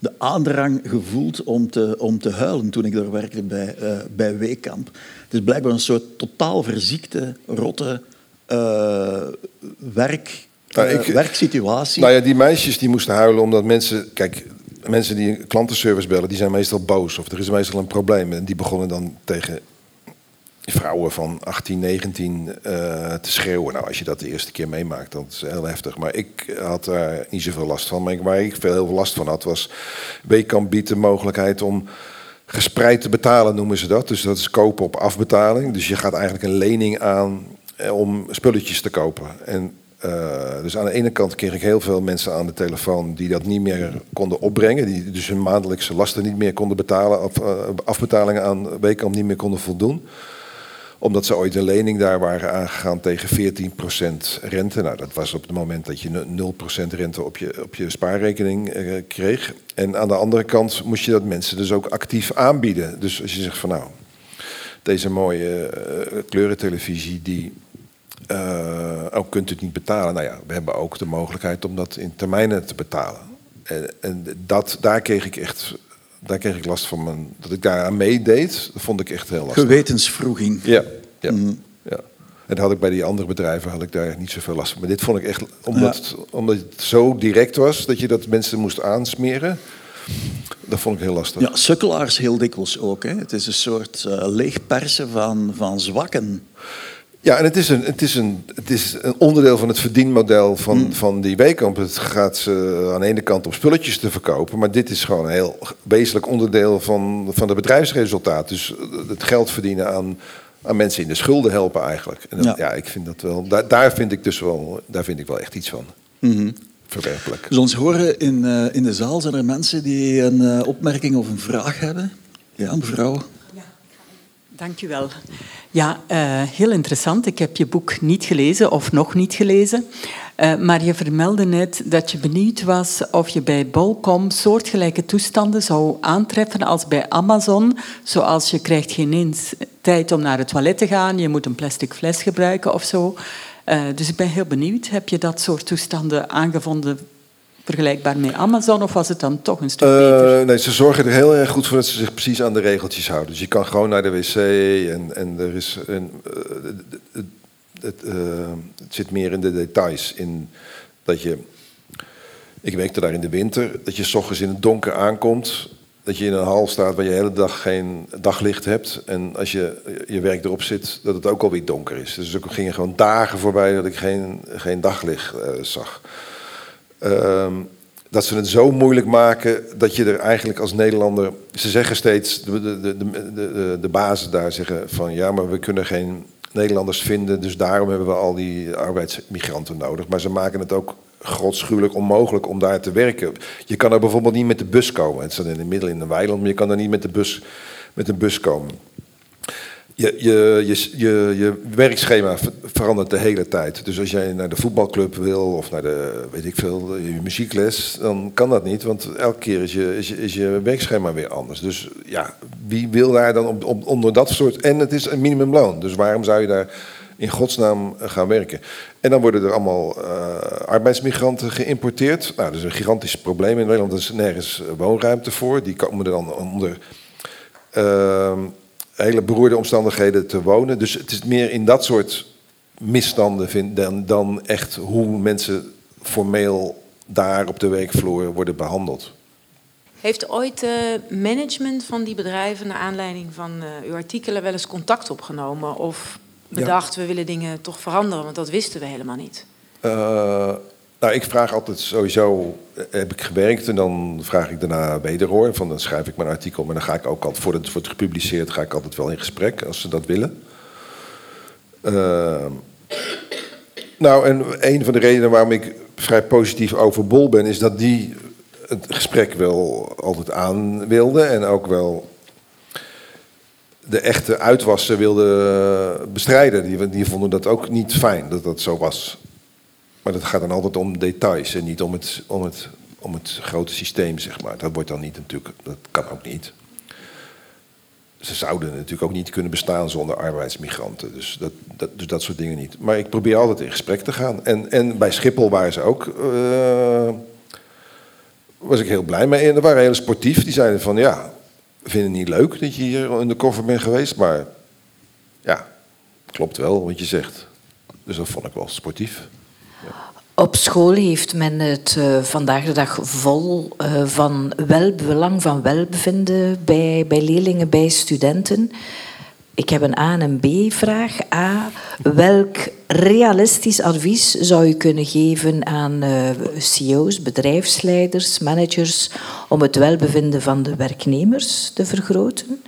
[SPEAKER 5] de aandrang gevoeld om te, om te huilen toen ik daar werkte bij, uh, bij Weekamp. Het is blijkbaar een soort totaal verziekte, rotte uh, werk, uh, ik, werksituatie.
[SPEAKER 6] Nou ja, die meisjes die moesten huilen omdat mensen... Kijk, mensen die klantenservice bellen, die zijn meestal boos. Of er is meestal een probleem. En die begonnen dan tegen vrouwen van 18, 19 uh, te schreeuwen. Nou, als je dat de eerste keer meemaakt, dan is heel heftig. Maar ik had daar niet zoveel last van. Maar waar ik veel heel veel last van had, was... Weekamp biedt de mogelijkheid om gespreid te betalen, noemen ze dat. Dus dat is kopen op afbetaling. Dus je gaat eigenlijk een lening aan om spulletjes te kopen. En uh, dus aan de ene kant kreeg ik heel veel mensen aan de telefoon die dat niet meer konden opbrengen. Die dus hun maandelijkse lasten niet meer konden betalen. Of afbetalingen aan Weekamp niet meer konden voldoen. Omdat ze ooit een lening daar waren aangegaan tegen 14% rente. Nou, dat was op het moment dat je 0% rente op je, op je spaarrekening uh, kreeg. En aan de andere kant moest je dat mensen dus ook actief aanbieden. Dus als je zegt van nou, deze mooie kleurentelevisie die uh, ook kunt u het niet betalen. Nou ja, we hebben ook de mogelijkheid om dat in termijnen te betalen. En, en dat, daar kreeg ik echt daar kreeg ik last van. Mijn, dat ik daaraan meedeed, dat vond ik echt heel lastig.
[SPEAKER 5] Gewetensvroeging.
[SPEAKER 6] Ja, ja, mm. ja. En dat had ik bij die andere bedrijven had ik daar niet zoveel last van. Maar dit vond ik echt, omdat, het, omdat het zo direct was dat je dat mensen moest aansmeren. Dat vond ik heel lastig.
[SPEAKER 5] Ja, sukkelaars heel dikwijls ook. Hè. Het is een soort uh, leegpersen van, van zwakken.
[SPEAKER 6] Ja, en het is, een, het, is een, het is een onderdeel van het verdienmodel van, mm. van die Weekamp. Het gaat ze aan de ene kant op spulletjes te verkopen, maar dit is gewoon een heel wezenlijk onderdeel van, van de bedrijfsresultaat. Dus het geld verdienen aan, aan mensen in de schulden helpen eigenlijk. En ja. ik vind dat wel, daar, daar, vind ik dus wel, daar vind ik wel echt iets van.
[SPEAKER 5] Mm
[SPEAKER 6] Verwerpelijk.
[SPEAKER 5] Dus ons horen in, uh, in de zaal zijn er mensen die een opmerking of een vraag hebben. Ja, mevrouw.
[SPEAKER 3] Dank u wel. Ja, uh, heel interessant. Ik heb je boek niet gelezen of nog niet gelezen. Uh, maar je vermeldde net dat je benieuwd was of je bij Bolcom soortgelijke toestanden zou aantreffen als bij Amazon. Zoals je krijgt geen eens tijd om naar het toilet te gaan, je moet een plastic fles gebruiken of zo. Uh, dus ik ben heel benieuwd. Heb je dat soort toestanden aangevonden vergelijkbaar met Amazon of was het dan toch een stuk beter?
[SPEAKER 6] Nee, ze zorgen er heel erg goed voor dat ze zich precies aan de regeltjes houden. Dus je kan gewoon naar de wc en, en er is een, het, het, uh, het zit meer in de details. In dat je, ik werkte daar in de winter, dat je s ochtends in het donker aankomt. Dat je in een hal staat waar je de hele dag geen daglicht hebt. En als je je werk erop zit, dat het ook alweer donker is. Dus er gingen gewoon dagen voorbij dat ik geen, geen daglicht zag. Ehm, dat ze het zo moeilijk maken dat je er eigenlijk als Nederlander. Ze zeggen steeds, de, de, de, de, de bazen daar zeggen van ja, maar we kunnen geen Nederlanders vinden, dus daarom hebben we al die arbeidsmigranten nodig. Maar ze maken het ook godschuwelijk onmogelijk om daar te werken. Je kan er bijvoorbeeld niet met de bus komen. Het staat in het midden in een weiland, maar je kan er niet met de bus, met de bus komen je, je, je, je, werkschema verandert de hele tijd. Dus als jij naar de voetbalclub wil of naar de, weet ik veel, je muziekles, dan kan dat niet, want elke keer is je, is je, je werkschema weer anders. Dus ja, wie wil daar dan op, onder dat soort. En het is een minimumloon, dus waarom zou je daar in godsnaam gaan werken? En dan worden er allemaal uh, arbeidsmigranten geïmporteerd. Nou, dat is een gigantisch probleem in Nederland, er is nergens woonruimte voor. Die komen er dan onder. Uh, hele beroerde omstandigheden te wonen. Dus het is meer in dat soort misstanden vind, dan, dan echt hoe mensen formeel daar op de werkvloer worden behandeld.
[SPEAKER 2] Heeft ooit de management van die bedrijven, naar aanleiding van uh, uw artikelen, wel eens contact opgenomen? Of bedacht, we willen dingen toch veranderen, want dat wisten we helemaal niet?
[SPEAKER 6] Uh, nou, ik vraag altijd sowieso, eh, heb ik gewerkt en dan vraag ik daarna wederhoor. Van dan schrijf ik mijn artikel, maar dan ga ik ook altijd, voordat het wordt gepubliceerd, ga ik altijd wel in gesprek als ze dat willen. Uh, nou, en een van de redenen waarom ik vrij positief over Bol ben, is dat die het gesprek wel altijd aan wilde en ook wel de echte uitwassen wilde bestrijden. Die vonden dat ook niet fijn dat dat zo was. Maar dat gaat dan altijd om details en niet om het, om het, om het grote systeem, zeg maar. Dat wordt dan niet natuurlijk, dat kan ook niet. Ze zouden natuurlijk ook niet kunnen bestaan zonder arbeidsmigranten. Dus dat, dat, dus dat soort dingen niet. Maar ik probeer altijd in gesprek te gaan. En, en bij Schiphol waren ze ook. Uh, was ik heel blij mee. En er waren hele sportief. Die zeiden van ja, vinden het niet leuk dat je hier in de koffer bent geweest. Maar ja, klopt wel wat je zegt. Dus dat vond ik wel sportief.
[SPEAKER 7] Op school heeft men het uh, vandaag de dag vol uh, van welbelang van welbevinden bij, bij leerlingen, bij studenten. Ik heb een A- en een B-vraag. A. Welk realistisch advies zou je kunnen geven aan uh, CEO's, bedrijfsleiders, managers om het welbevinden van de werknemers te vergroten?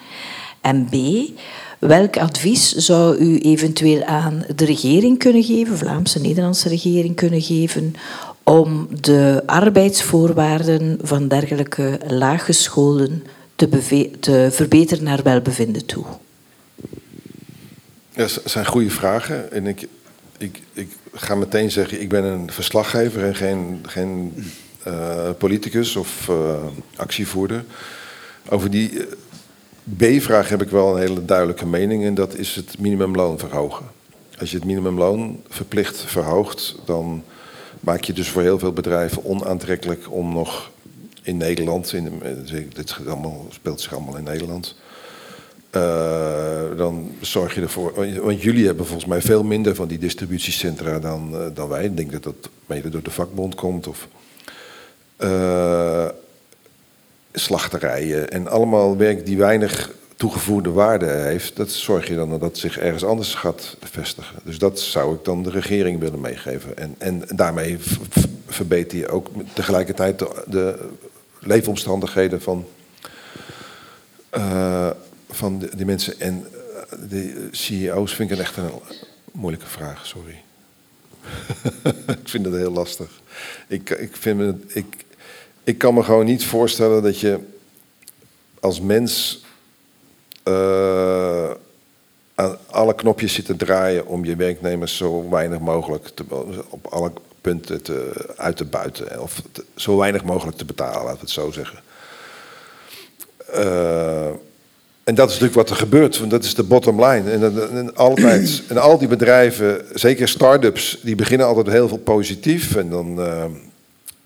[SPEAKER 7] En B. Welk advies zou u eventueel aan de regering kunnen geven, Vlaamse, Nederlandse regering kunnen geven, om de arbeidsvoorwaarden van dergelijke laaggeschoolden te, te verbeteren naar welbevinden toe?
[SPEAKER 6] Ja, dat zijn goede vragen. En ik, ik, ik ga meteen zeggen, ik ben een verslaggever en geen, geen uh, politicus of uh, actievoerder. Over die uh, B-vraag heb ik wel een hele duidelijke mening en dat is het minimumloon verhogen. Als je het minimumloon verplicht verhoogt, dan maak je dus voor heel veel bedrijven onaantrekkelijk om nog in Nederland, in dit speelt zich allemaal in Nederland, uh, dan zorg je ervoor. Want jullie hebben volgens mij veel minder van die distributiecentra dan, uh, dan wij. Ik denk dat dat mede door de vakbond komt. Of slachterijen en allemaal werk die weinig toegevoegde waarde heeft. Dat zorg je dan dat het zich ergens anders gaat vestigen. Dus dat zou ik dan de regering willen meegeven. En, en daarmee verbeter je ook tegelijkertijd de, de leefomstandigheden van van die mensen en eh, de CEO's vind ik echt een moeilijke vraag, sorry. ik vind het heel lastig. Ik, ik, vind het, ik, ik kan me gewoon niet voorstellen dat je als mens uh, aan alle knopjes zit te draaien om je werknemers zo weinig mogelijk te, op alle punten te, uit te buiten. Of zo weinig mogelijk te betalen, laten we het zo zeggen. Uh, en dat is natuurlijk wat er gebeurt, want dat is de bottom line. En, altijd, en al die bedrijven, zeker start-ups, die beginnen altijd heel veel positief. En dan, uh,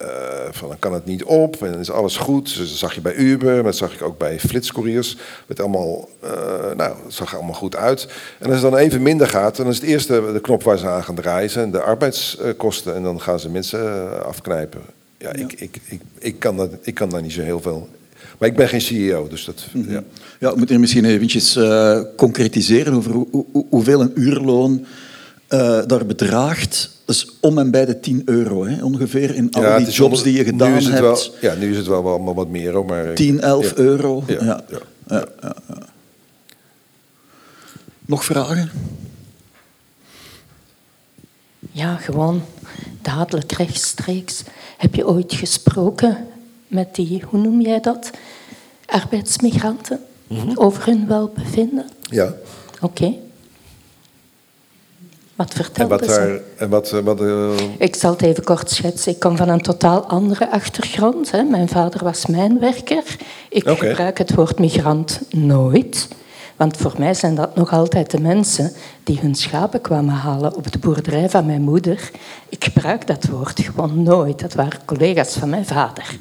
[SPEAKER 6] uh, van, dan kan het niet op en dan is alles goed. Dus dat zag je bij Uber, maar dat zag ik ook bij flitscouriers. Het allemaal, uh, nou, het zag er allemaal goed uit. En als het dan even minder gaat, dan is het eerste de knop waar ze aan gaan draaien zijn de arbeidskosten. En dan gaan ze mensen afknijpen. Ja, ja. Ik, ik, ik, ik, kan dat, ik kan daar niet zo heel veel maar ik ben geen CEO, dus dat...
[SPEAKER 5] Mhm. ja. ja, we moeten misschien eventjes uh, concretiseren over hoe, hoe, hoeveel een uurloon uh, daar bedraagt. Is om en bij de 10 euro, hè, ongeveer, in al die jobs die je gedaan
[SPEAKER 6] nu
[SPEAKER 5] hebt.
[SPEAKER 6] Wel, ja, nu is het wel allemaal wat meer, maar...
[SPEAKER 5] 10, 11 ja. euro. Ja. Ja. Nog vragen?
[SPEAKER 8] Ja, gewoon dadelijk rechtstreeks. Heb je ooit gesproken met die, hoe noem jij dat? Arbeidsmigranten mm -hmm. over hun welbevinden?
[SPEAKER 6] Ja.
[SPEAKER 8] Oké. Okay. Wat vertelde
[SPEAKER 6] en wat daar, En wat, wat, uh...
[SPEAKER 8] Ik zal het even kort schetsen. Ik kom van een totaal andere achtergrond. Hè. Mijn vader was mijnwerker. Ik okay. gebruik het woord migrant nooit. Want voor mij zijn dat nog altijd de mensen die hun schapen kwamen halen op de boerderij van mijn moeder. Ik gebruik dat woord gewoon nooit. Dat waren collega's van mijn vader.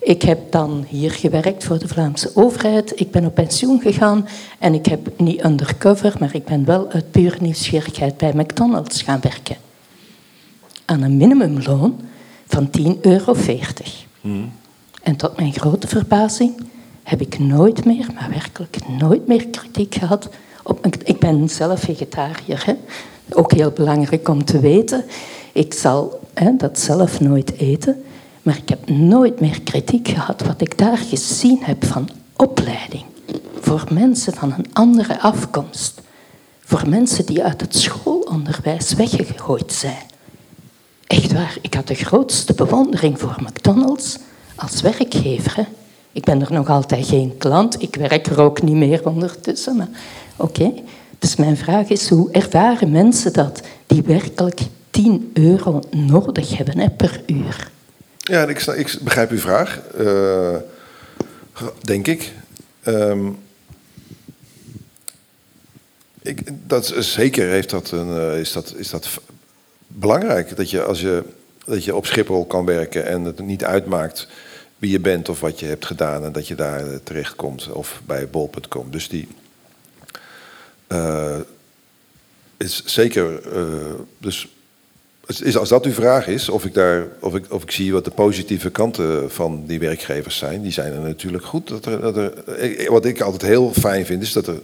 [SPEAKER 8] Ik heb dan hier gewerkt voor de Vlaamse overheid. Ik ben op pensioen gegaan en ik heb niet undercover, maar ik ben wel uit pure nieuwsgierigheid bij McDonald's gaan werken. Aan een minimumloon van 10,40 euro. Hmm. En tot mijn grote verbazing heb ik nooit meer, maar werkelijk nooit meer kritiek gehad. Op, ik ben zelf vegetariër. Hè? Ook heel belangrijk om te weten. Ik zal hè, dat zelf nooit eten. Maar ik heb nooit meer kritiek gehad wat ik daar gezien heb van opleiding. Voor mensen van een andere afkomst. Voor mensen die uit het schoolonderwijs weggegooid zijn. Echt waar, ik had de grootste bewondering voor McDonald's als werkgever. Hè? Ik ben er nog altijd geen klant. Ik werk er ook niet meer ondertussen. Maar oké. Dus mijn vraag is, hoe ervaren mensen dat die werkelijk 10 euro nodig hebben per uur?
[SPEAKER 6] Ja, ik, ik begrijp uw vraag. Uh, denk ik. Um, ik dat, zeker heeft dat een, uh, is, dat, is dat belangrijk. Dat je als je, dat je op Schiphol kan werken en het niet uitmaakt wie je bent of wat je hebt gedaan en dat je daar uh, terechtkomt of bij bol.com. Dus die uh, is zeker. Uh, dus is, als dat uw vraag is, of ik, daar, of, ik, of ik zie wat de positieve kanten van die werkgevers zijn, die zijn er natuurlijk goed. Dat er, dat er, wat ik altijd heel fijn vind, is dat er.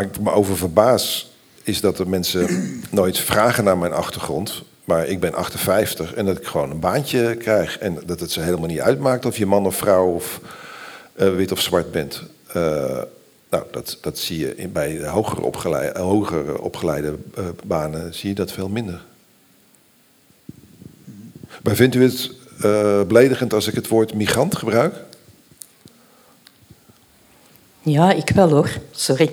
[SPEAKER 6] Ik me over verbaas, is dat er mensen nooit vragen naar mijn achtergrond. Maar ik ben 58 en dat ik gewoon een baantje krijg. En dat het ze helemaal niet uitmaakt of je man of vrouw of uh, wit of zwart bent. Uh, Nou, dat, dat zie je bij hoger opgeleide, hoger opgeleide uh, banen zie je dat veel minder. Maar vindt u het beledigend als ik het woord migrant gebruik?
[SPEAKER 8] Ja, ik wel hoor. Sorry.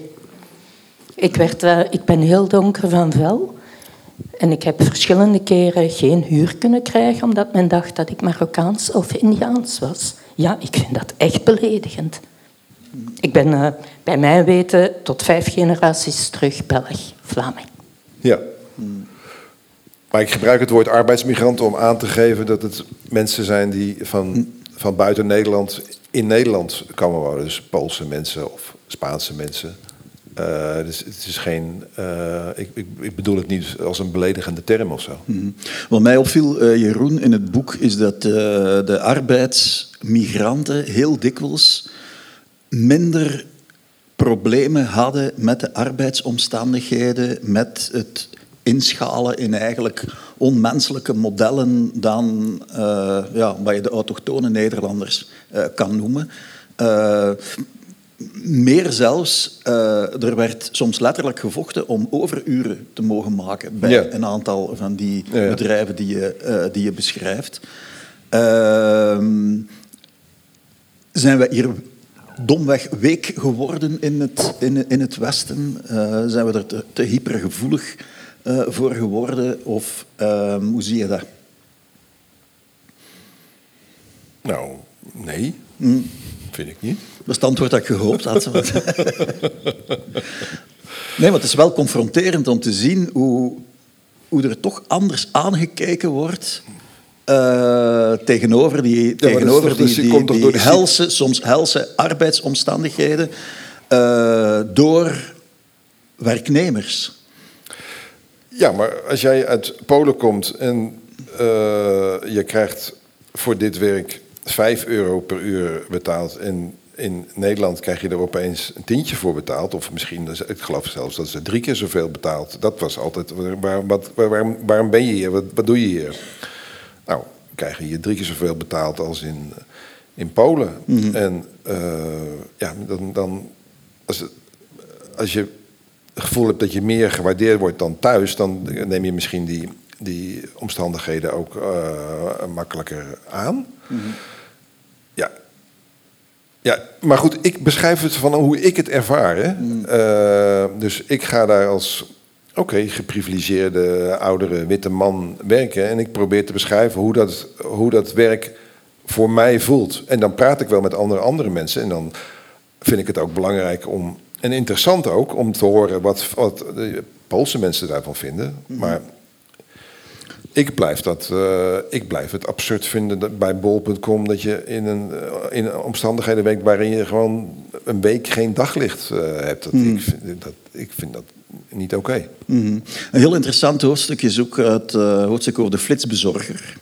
[SPEAKER 8] Ik, werd, ik ben heel donker van vel. En ik heb verschillende keren geen huur kunnen krijgen omdat men dacht dat ik Marokkaans of Indiaans was. Ja, ik vind dat echt beledigend. Ik ben uh, bij mij weten tot vijf generaties terug Belg, Vlaming.
[SPEAKER 6] Ja. Maar ik gebruik het woord arbeidsmigrant om aan te geven dat het mensen zijn die van, van buiten Nederland in Nederland komen wonen. Dus Poolse mensen of Spaanse mensen. Uh, dus het is geen. Uh, ik, ik, ik, bedoel het niet als een beledigende term of zo.
[SPEAKER 5] Mm Wat mij opviel, uh, Jeroen, in het boek is dat de arbeidsmigranten heel dikwijls minder problemen hadden met de arbeidsomstandigheden, met het inschalen in eigenlijk onmenselijke modellen dan ja, wat je de autochtone Nederlanders kan noemen. Meer zelfs, uh, er werd soms letterlijk gevochten om overuren te mogen maken bij een aantal van die bedrijven die je, uh, die je beschrijft. Uh, zijn we hier domweg week geworden in het, in, in het Westen? Eh, zijn we er te, te hypergevoelig voor geworden? Of ehm, hoe zie je dat?
[SPEAKER 6] Nou, nee. Mm. Vind ik niet.
[SPEAKER 5] Dat is het antwoord dat ik gehoopt had. nee, maar het is wel confronterend om te zien hoe, hoe er toch anders aangekeken wordt uh, tegenover die, ja, tegenover dus, die, die, die, die helse, soms helse arbeidsomstandigheden uh, door werknemers.
[SPEAKER 6] Ja, maar als jij uit Polen komt en uh, je krijgt voor dit werk 5 euro per uur betaald en in Nederland krijg je er opeens een tientje voor betaald. Of misschien, ik geloof zelfs dat ze drie keer zoveel betaald. Dat was altijd, waar, wat, waar, waarom ben je hier? Wat, wat doe je hier? Nou, krijg je hier drie keer zoveel betaald als in, in Polen. Mhm. En uh, ja, dan, dan als, als je het gevoel hebt dat je meer gewaardeerd wordt dan thuis, dan neem je misschien die, die omstandigheden ook uh, makkelijker aan. Mm Ja, ja, maar goed, ik beschrijf het van hoe ik het ervaar. Hè? Mm. Uh, dus ik ga daar als oké, okay, geprivilegeerde oudere witte man werken. En ik probeer te beschrijven hoe dat, hoe dat werk voor mij voelt. En dan praat ik wel met andere, andere mensen. En dan vind ik het ook belangrijk om. En interessant ook om te horen wat, wat de Poolse mensen daarvan vinden. Mm. Maar ik blijf, dat, uh, ik blijf het absurd vinden dat bij bol.com dat je in een, uh, in omstandigheden werkt waarin je gewoon een week geen daglicht uh, hebt. Dat, mm. ik, vind, dat, ik vind dat niet oké. Okay.
[SPEAKER 5] Mm. Een heel interessant hoofdstuk is ook het hoofdstuk over de flitsbezorger.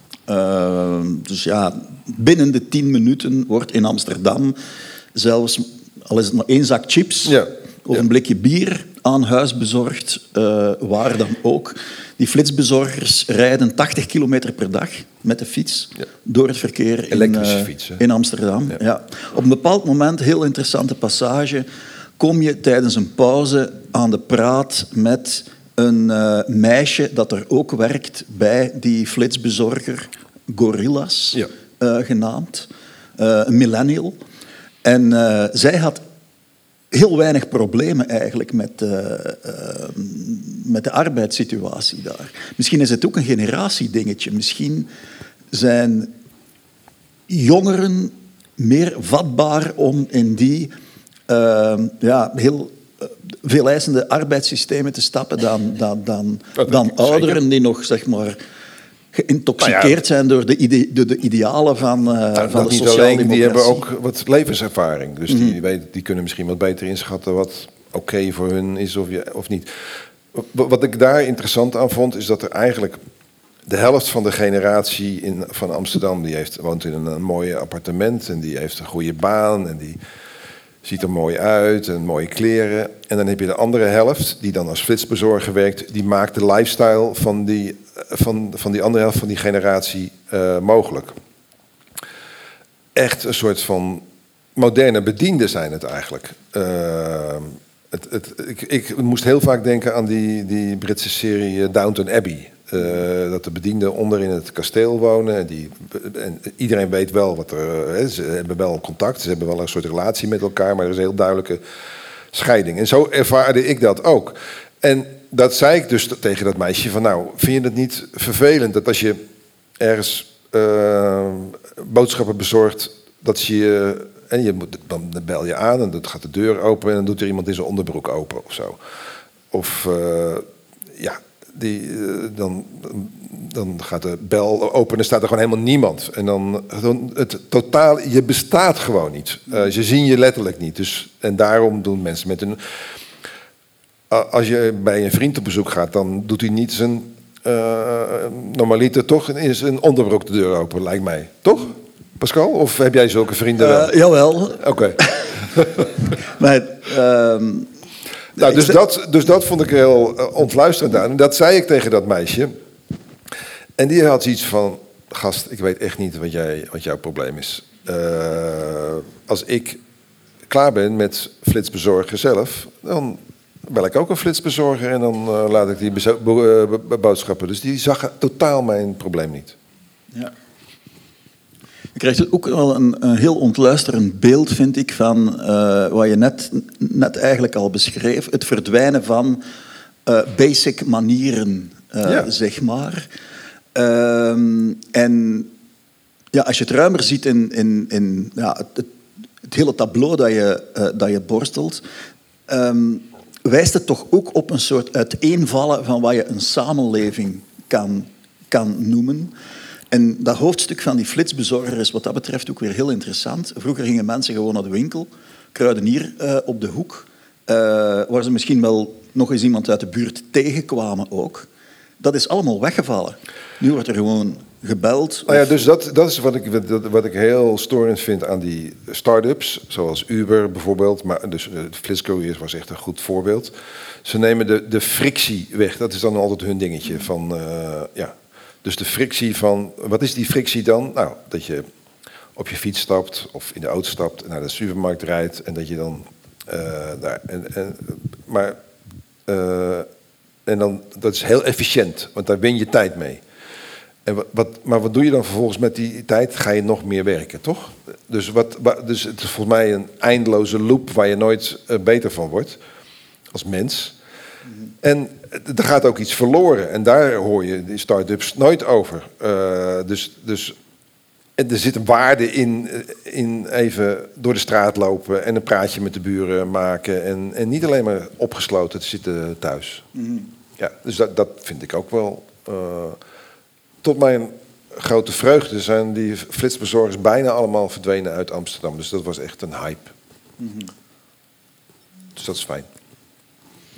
[SPEAKER 5] dus ja, binnen de tien minuten wordt in Amsterdam zelfs, al is het maar één zak chips ja. Of een blikje bier aan huis bezorgd, waar dan ook. Die flitsbezorgers rijden 80 kilometer per dag met de fiets door het verkeer in, uh, fiets, in Amsterdam. Ja. Op een bepaald moment, heel interessante passage, kom je tijdens een pauze aan de praat met een uh, meisje dat er ook werkt bij die flitsbezorger, Gorillas ja. genaamd, een millennial. En zij had heel weinig problemen eigenlijk met, uh, uh, met de arbeidssituatie daar. Misschien is het ook een generatiedingetje. Misschien zijn jongeren meer vatbaar om in die uh, ja, heel veel eisende arbeidssystemen te stappen dan, dan, dan, dan ouderen die nog zeg maar, geïntoxiceerd nou zijn door de, ide de, de, idealen van, uh, van de sociale
[SPEAKER 6] Die hebben ook wat levenservaring. Dus die, mhm. die kunnen misschien wat beter inschatten wat oké voor hun is of, je, of niet. Wat ik daar interessant aan vond, is dat er eigenlijk de helft van de generatie in, van Amsterdam, die heeft, woont in een, een mooie appartement en die heeft een goede baan en die ziet er mooi uit en mooie kleren. En dan heb je de andere helft, die dan als flitsbezorger werkt, die maakt de lifestyle van die, van, van die andere helft van die generatie uh, mogelijk. Echt een soort van moderne bedienden zijn het eigenlijk. Uh, het, het, ik, ik, moest heel vaak denken aan die, die Britse serie Downton Abbey. Dat de bedienden onder in het kasteel wonen. En, die, en iedereen weet wel wat er. Hè, ze hebben wel contact, ze hebben wel een soort relatie met elkaar, maar er is een heel duidelijke scheiding. En zo ervaarde ik dat ook. En dat zei ik dus tegen dat meisje: van nou, vind je het niet vervelend dat als je ergens uh, boodschappen bezorgt, dat je. En je moet, dan bel je aan en dan gaat de deur open en dan doet er iemand in zijn onderbroek open of zo. Of uh, ja, die, uh, dan, dan gaat de bel open en staat er gewoon helemaal niemand. En dan, dan het totaal, je bestaat gewoon niet. Ze zien je letterlijk niet. Dus, en daarom doen mensen met een. Als je bij een vriend op bezoek gaat, dan doet hij niet zijn uh, normaliter toch is een onderbroek de deur open, lijkt mij. Toch, Pascal? Of heb jij zulke vrienden wel?
[SPEAKER 5] Uh, jawel.
[SPEAKER 6] Oké. Okay.
[SPEAKER 5] maar, uh,
[SPEAKER 6] nou, dus, dat, dus dat vond ik heel uh, ontluisterend aan. En dat zei ik tegen dat meisje. En die had iets van... Gast, ik weet echt niet wat, jij, wat jouw probleem is. Uh, als ik klaar ben met flitsbezorgen zelf... dan bel ik ook een flitsbezorger en dan uh, laat ik die uh, boodschappen. Dus die zag totaal mijn probleem niet.
[SPEAKER 5] Ja. Je krijgt ook wel een, een heel ontluisterend beeld, vind ik, van uh, wat je net, net eigenlijk al beschreef. Het verdwijnen van basic manieren, ja. zeg maar. Ehm, en ja, als je het ruimer ziet in, in, in ja, het, het, hele tableau dat je, dat je borstelt... Um, wijst het toch ook op een soort uiteenvallen van wat je een samenleving kan, kan noemen. En dat hoofdstuk van die flitsbezorger is wat dat betreft ook weer heel interessant. Vroeger gingen mensen gewoon naar de winkel, kruidenier uh, op de hoek, uh, waar ze misschien wel nog eens iemand uit de buurt tegenkwamen ook. Dat is allemaal weggevallen. Nu wordt er gewoon gebeld.
[SPEAKER 6] Nou ja, dus dat, dat is wat ik, wat ik heel storend vind aan die start-ups, zoals Uber bijvoorbeeld. Maar dus uh, Flitscouriers was echt een goed voorbeeld. Ze nemen de, de frictie weg. Dat is dan altijd hun dingetje. Van, uh, ja. Dus de frictie van. Wat is die frictie dan? Nou, dat je op je fiets stapt of in de auto stapt en naar de supermarkt rijdt en dat je dan uh, daar. En, en, maar. en dan, dat is heel efficiënt, want daar win je tijd mee. En wat, maar wat doe je dan vervolgens met die tijd? Ga je nog meer werken, toch? Dus, wat, dus het is volgens mij een eindeloze loop waar je nooit uh, beter van wordt als mens. En er gaat ook iets verloren. En daar hoor je die start-ups nooit over. Uh, dus, dus en er zit een waarde in, in even door de straat lopen en een praatje met de buren maken. En, en niet alleen maar opgesloten te zitten thuis. Mm -hmm. Ja, dus dat, dat vind ik ook wel. Uh, tot mijn grote vreugde zijn die flitsbezorgers bijna allemaal verdwenen uit Amsterdam. Dus dat was echt een hype. Mm -hmm. Dus dat is fijn.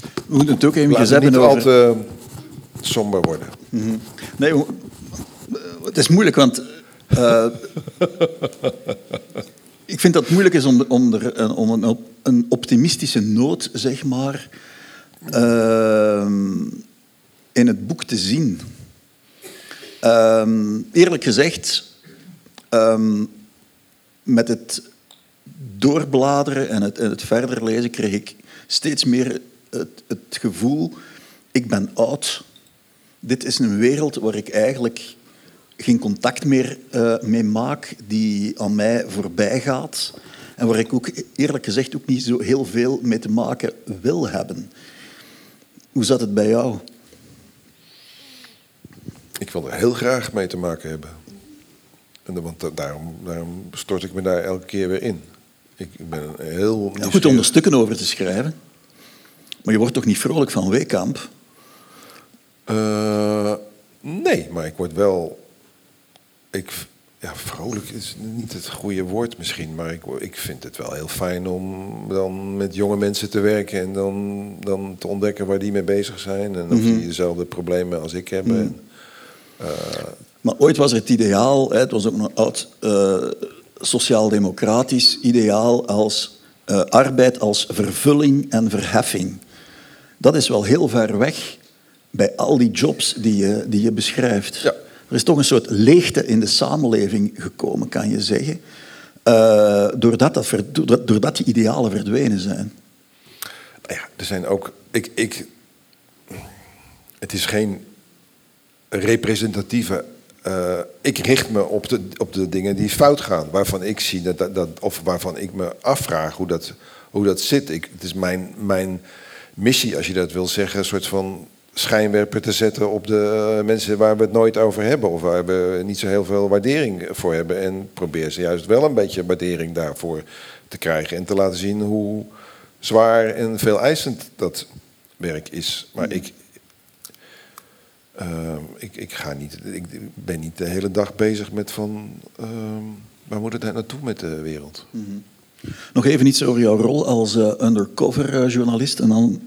[SPEAKER 5] We moeten het ook even
[SPEAKER 6] Laat
[SPEAKER 5] hebben
[SPEAKER 6] niet over... al te somber worden.
[SPEAKER 5] Mm -hmm. Nee, het is moeilijk, want... Uh, ik vind dat het moeilijk is om, om, er, om een, een, optimistische noot, zeg maar, uh, in het boek te zien. Um, eerlijk gezegd, um, met het doorbladeren en het, het, verder lezen kreeg ik steeds meer het, het, gevoel, ik ben oud. Dit is een wereld waar ik eigenlijk geen contact meer uh, mee maak, die aan mij voorbij gaat. En waar ik ook eerlijk gezegd ook niet zo heel veel mee te maken wil hebben. Hoe zat het bij jou?
[SPEAKER 6] Ik wil er heel graag mee te maken hebben. En, want daarom, daarom stort ik me daar elke keer weer in. Ik, ik ben heel.
[SPEAKER 5] Ja, goed om er stukken over te schrijven. Maar je wordt toch niet vrolijk van Weekamp?
[SPEAKER 6] Uh, nee, maar ik word wel. Ik, ja, vrolijk is niet het goede woord misschien, maar ik, ik vind het wel heel fijn om dan met jonge mensen te werken en dan, dan te ontdekken waar die mee bezig zijn en of mm -hmm. die dezelfde problemen als ik hebben. Mm -hmm.
[SPEAKER 5] Maar ooit was het ideaal, hè, het was ook een oud uh, sociaal-democratisch ideaal als uh, arbeid als vervulling en verheffing. Dat is wel heel ver weg bij al die jobs die je, die je beschrijft.
[SPEAKER 6] Ja.
[SPEAKER 5] Er is toch een soort leegte in de samenleving gekomen, kan je zeggen. Uh, doordat, dat doordat die idealen verdwenen zijn.
[SPEAKER 6] Ja, er zijn ook. Ik, ik, het is geen representatieve. Uh, ik richt me op de, op de dingen die fout gaan, waarvan ik zie dat, dat, of waarvan ik me afvraag hoe dat, hoe dat zit. Ik, het is mijn, mijn missie, als je dat wil zeggen, een soort van schijnwerper te zetten op de uh, mensen waar we het nooit over hebben. Of waar we niet zo heel veel waardering voor hebben. En probeer ze juist wel een beetje waardering daarvoor te krijgen. En te laten zien hoe zwaar en veel eisend dat werk is. Maar ik, uh, ik, ik, ga niet, ik ben niet de hele dag bezig met van... Uh, waar moet het naartoe met de wereld? Mm -hmm.
[SPEAKER 5] Nog even iets over jouw rol als uh, undercover journalist. En dan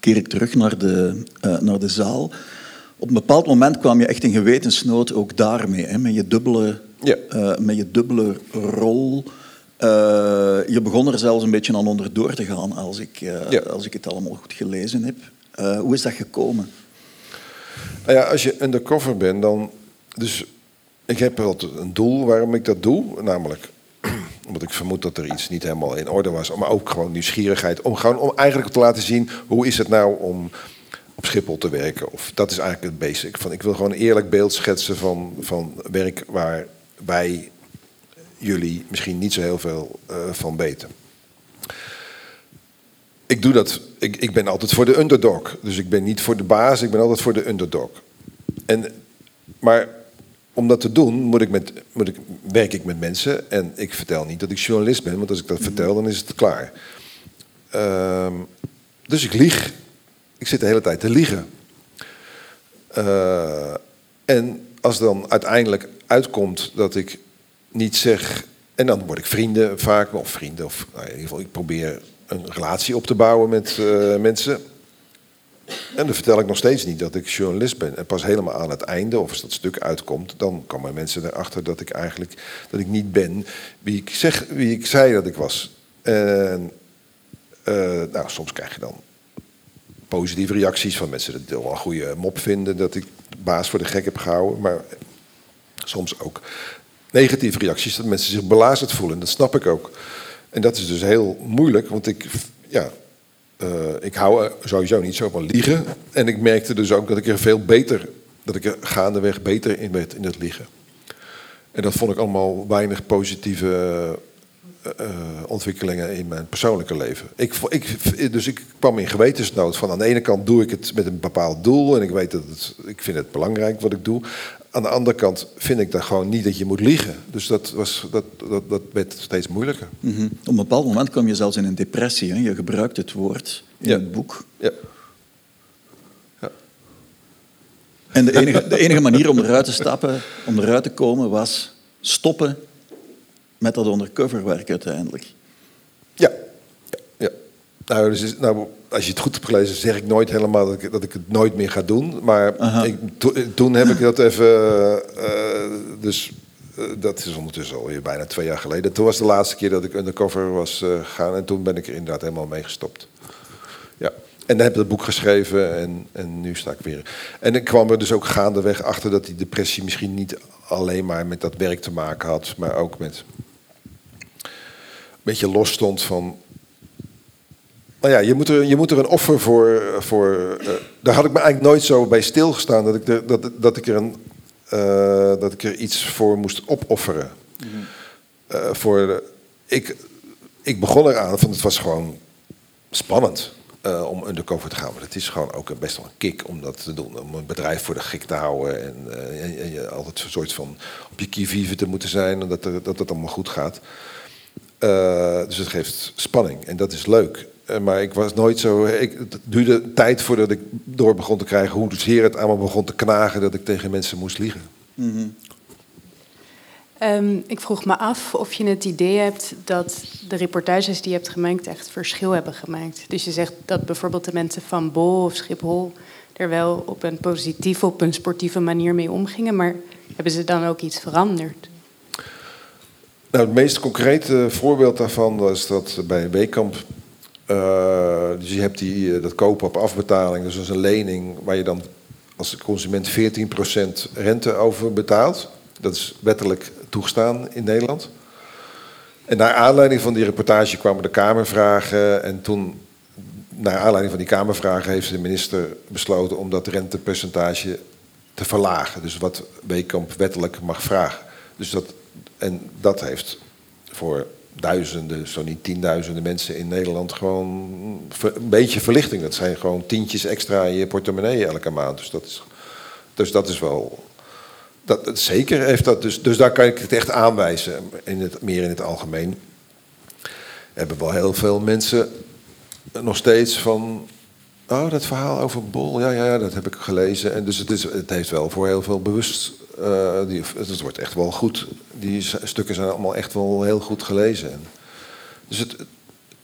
[SPEAKER 5] keer ik terug naar de, naar de zaal. Op een bepaald moment kwam je echt in gewetensnood ook daarmee, hè, met, je dubbele, ja. met je dubbele rol. Je begon er zelfs een beetje aan onderdoor te gaan als ik, ja. als ik het allemaal goed gelezen heb. hoe is dat gekomen?
[SPEAKER 6] Nou ja, als je undercover bent, dan. Dus ik heb altijd een doel waarom ik dat doe, namelijk omdat ik vermoed dat er iets niet helemaal in orde was. Maar ook gewoon nieuwsgierigheid. Om gewoon om eigenlijk te laten zien hoe is het nou om op Schiphol te werken. Of dat is eigenlijk het basic. Van, ik wil gewoon een eerlijk beeld schetsen van, van werk waar wij jullie misschien niet zo heel veel uh, van weten. Ik doe dat. Ik, ik ben altijd voor de underdog. Dus ik ben niet voor de baas, ik ben altijd voor de underdog. En, maar om dat te doen, moet ik met, moet ik, werk ik met mensen. En ik vertel niet dat ik journalist ben, want als ik dat mhm. vertel, dan is het klaar. Uh, dus ik lieg. Ik zit de hele tijd te liegen. Uh, en als dan uiteindelijk uitkomt dat ik niet zeg. En dan word ik vrienden vaak, of vrienden, of nou, in ieder geval, ik probeer een relatie op te bouwen met uh, mensen. En dan vertel ik nog steeds niet dat ik journalist ben. En pas helemaal aan het einde, of als dat stuk uitkomt, dan komen mensen erachter dat ik eigenlijk dat ik niet ben wie ik, zeg, wie ik zei dat ik was. En uh, nou, soms krijg je dan positieve reacties van mensen het wel een goede mop vinden dat ik de baas voor de gek heb gehouden. Maar soms ook negatieve reacties, dat mensen zich belazerd voelen. Dat snap ik ook. En dat is dus heel moeilijk, want ik, ja, uh, ik hou sowieso niet zo van liegen. En ik merkte dus ook dat ik er veel beter, dat ik er gaandeweg beter in werd in het liegen. En dat vond ik allemaal weinig positieve uh, ontwikkelingen in mijn persoonlijke leven. Ik, ik, dus ik kwam in gewetensnood van aan de ene kant doe ik het met een bepaald doel en ik weet dat ik vind het belangrijk wat ik doe. Aan de andere kant vind ik dan gewoon niet dat je moet liegen. Dus dat, was, dat, dat, dat werd steeds moeilijker.
[SPEAKER 5] Mm -hmm. Op een bepaald moment kwam je zelfs in een depressie. Hè? Je gebruikt het woord in ja. het boek.
[SPEAKER 6] Ja.
[SPEAKER 5] ja. En de enige, de enige manier om eruit te stappen, om eruit te komen, was stoppen met dat undercoverwerk uiteindelijk.
[SPEAKER 6] Nou, dus, nou, als je het goed hebt gelezen, zeg ik nooit helemaal dat ik, dat ik het nooit meer ga doen. Maar ik, toen heb ik dat even. Uh, dus uh, dat is ondertussen alweer bijna twee jaar geleden. Toen was de laatste keer dat ik undercover was gegaan. En toen ben ik er inderdaad helemaal mee gestopt. Ja. En dan heb ik het boek geschreven en, en nu sta ik weer. En ik kwam er dus ook gaandeweg achter dat die depressie misschien niet alleen maar met dat werk te maken had, maar ook met. een beetje los stond van nou ja, je moet er, je moet er een offer voor. voor uh, daar had ik me eigenlijk nooit zo bij stilgestaan dat ik er, dat, dat ik er, een, uh, dat ik er iets voor moest opofferen. Mm -hmm. uh, voor, ik, ik begon eraan, want het was gewoon spannend om undercover te gaan. Maar het is gewoon ook best wel een kick om dat te doen. Om een bedrijf voor de gek te houden en, en, en je altijd een soort van op je kivive te moeten zijn en dat, er, dat het allemaal goed gaat. dus het geeft spanning en dat is leuk. Eh, maar ik was nooit zo. Ik, het duurde tijd voordat ik door begon te krijgen hoe zeer het allemaal begon te knagen dat ik tegen mensen moest liegen. Mm -hmm.
[SPEAKER 9] um, ik vroeg me af of je het idee hebt dat de reportages die je hebt gemaakt echt verschil hebben gemaakt. Dus je zegt dat bijvoorbeeld de mensen van Bol of Schiphol er wel op een positieve, op een sportieve manier mee omgingen, maar hebben ze dan ook iets veranderd?
[SPEAKER 6] Nou, het meest concrete voorbeeld daarvan was dat bij Weekamp uh, dus je hebt die, eh, dat kopen op afbetaling, dus dat is een lening waar je dan als consument 14% rente over betaalt. Dat is wettelijk toegestaan in Nederland. En naar aanleiding van die reportage kwamen de Kamervragen. En toen, naar aanleiding van die Kamervragen, heeft de minister besloten om dat rentepercentage te verlagen. Dus wat Weekamp wettelijk mag vragen. Dus dat, en dat heeft voor duizenden, zo niet tienduizenden mensen in Nederland gewoon een beetje verlichting. Dat zijn gewoon tientjes extra in je portemonnee elke maand. Dus dat is, dus dat is wel. Dat, zeker heeft dat. Dus, dus daar kan ik het echt aanwijzen. In het, meer in het algemeen. Hebben wel heel veel mensen nog steeds van. Oh, dat verhaal over Bol, ja, ja, ja, dat heb ik gelezen. En dus het, is, het heeft wel voor heel veel bewust. Uh, die, het wordt echt wel goed. Die stukken zijn allemaal echt wel heel goed gelezen. dus het,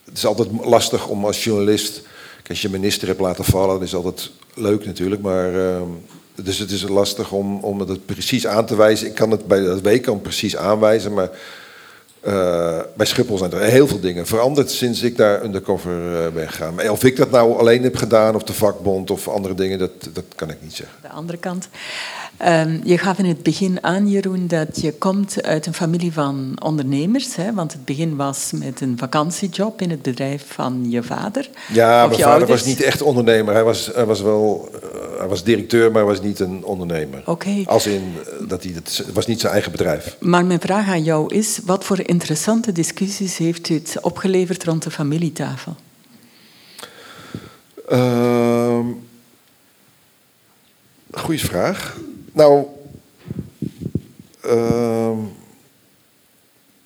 [SPEAKER 6] het is altijd lastig om als journalist. Als je minister hebt laten vallen, dat is altijd leuk natuurlijk. Maar, uh, dus het is lastig om, om het precies aan te wijzen. Ik kan het bij dat week precies aanwijzen, maar uh, bij Schiphol zijn er heel veel dingen veranderd sinds ik daar undercover uh, ben gegaan. Of ik dat nou alleen heb gedaan, of de vakbond of andere dingen, dat, dat kan ik niet zeggen.
[SPEAKER 3] De andere kant. Um, je gaf in het begin aan, Jeroen, dat je komt uit een familie van ondernemers. Hè? Want het begin was met een vakantiejob in het bedrijf van je vader.
[SPEAKER 6] Ja, mijn vader was niet echt ondernemer. Hij was, hij was wel uh, hij was directeur, maar hij was niet een ondernemer.
[SPEAKER 3] Oké.
[SPEAKER 6] Als in, dat hij, het was niet zijn eigen bedrijf.
[SPEAKER 3] Maar mijn vraag aan jou is, wat voor interessante discussies heeft u het opgeleverd rond de familietafel?
[SPEAKER 6] Uh, goeie vraag. Nou, uh,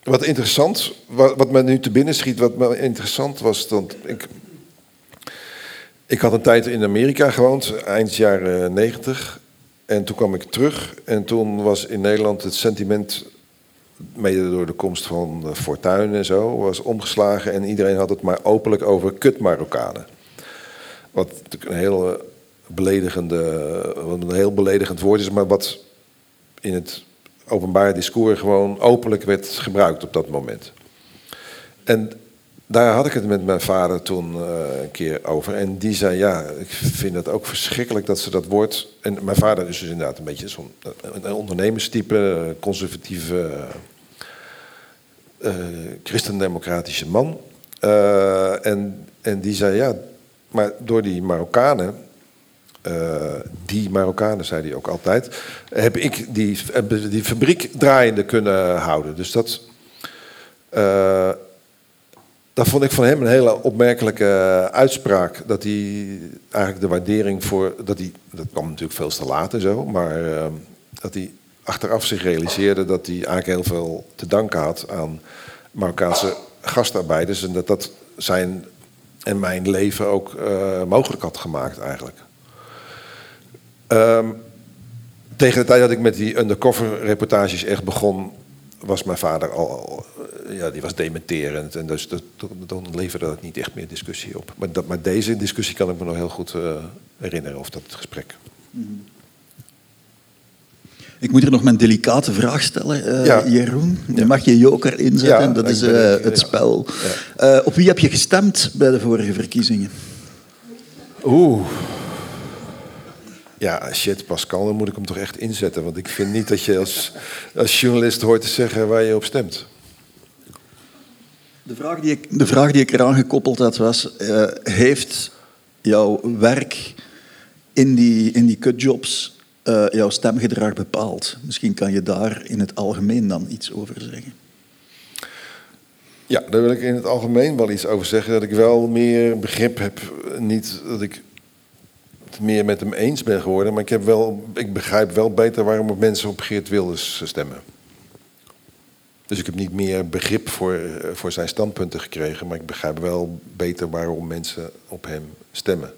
[SPEAKER 6] wat interessant, wat, wat me nu te binnen schiet, wat me interessant was, dat ik, ik had een tijd in Amerika gewoond, eind jaren negentig. En toen kwam ik terug en toen was in Nederland het sentiment, mede door de komst van Fortuin en zo, was omgeslagen. En iedereen had het maar openlijk over kut Marokkanen. Wat natuurlijk een heel beledigende, wat een heel beledigend woord is, maar wat in het openbare discours gewoon openlijk werd gebruikt op dat moment. En daar had ik het met mijn vader toen uh, een keer over. En die zei, ja, ik vind het ook verschrikkelijk dat ze dat woord... En mijn vader is dus inderdaad een beetje zo'n ondernemerstype, conservatieve, uh, christendemocratische man. Uh, en, en die zei, ja, maar door die Marokkanen... die Marokkanen, zei hij ook altijd... heb ik die, die fabriek draaiende kunnen houden. Dus dat dat vond ik van hem een hele opmerkelijke eh, uitspraak. Dat hij eigenlijk de waardering voor. Dat, hij, dat kwam natuurlijk veel te laat en zo. Maar uh, dat hij achteraf zich realiseerde dat hij eigenlijk heel veel te danken had aan Marokkaanse gastarbeiders. En dat dat zijn en mijn leven ook mogelijk had gemaakt eigenlijk. Um, tegen de tijd dat ik met die undercover reportages echt begon, was mijn vader al, ja, die was dementerend. En dus dat, dan leverde dat niet echt meer discussie op. Maar, dat, maar deze discussie kan ik me nog heel goed uh, herinneren, of dat gesprek.
[SPEAKER 10] Ik moet er nog mijn delicate vraag stellen, uh, ja. Jeroen. Je mag je joker inzetten, ja, dat is uh, het spel. op wie heb je gestemd bij de vorige verkiezingen?
[SPEAKER 6] Oeh. Ja, shit, Pascal, dan moet ik hem toch echt inzetten. Want ik vind niet dat je als, als journalist hoort te zeggen waar je op stemt.
[SPEAKER 10] De vraag die ik, de vraag die ik eraan gekoppeld had was, uh, heeft jouw werk in die, in die kutjobs uh, jouw stemgedrag bepaald? Misschien kan je daar in het algemeen dan iets over zeggen.
[SPEAKER 6] Ja, daar wil ik in het algemeen wel iets over zeggen. Dat ik wel meer begrip heb. Niet dat ik meer met hem eens ben geworden, maar ik, heb wel, ik begrijp wel beter waarom mensen op Geert Wilders stemmen. Dus ik heb niet meer begrip voor, eh, voor zijn standpunten gekregen, maar ik begrijp wel beter waarom mensen op hem stemmen.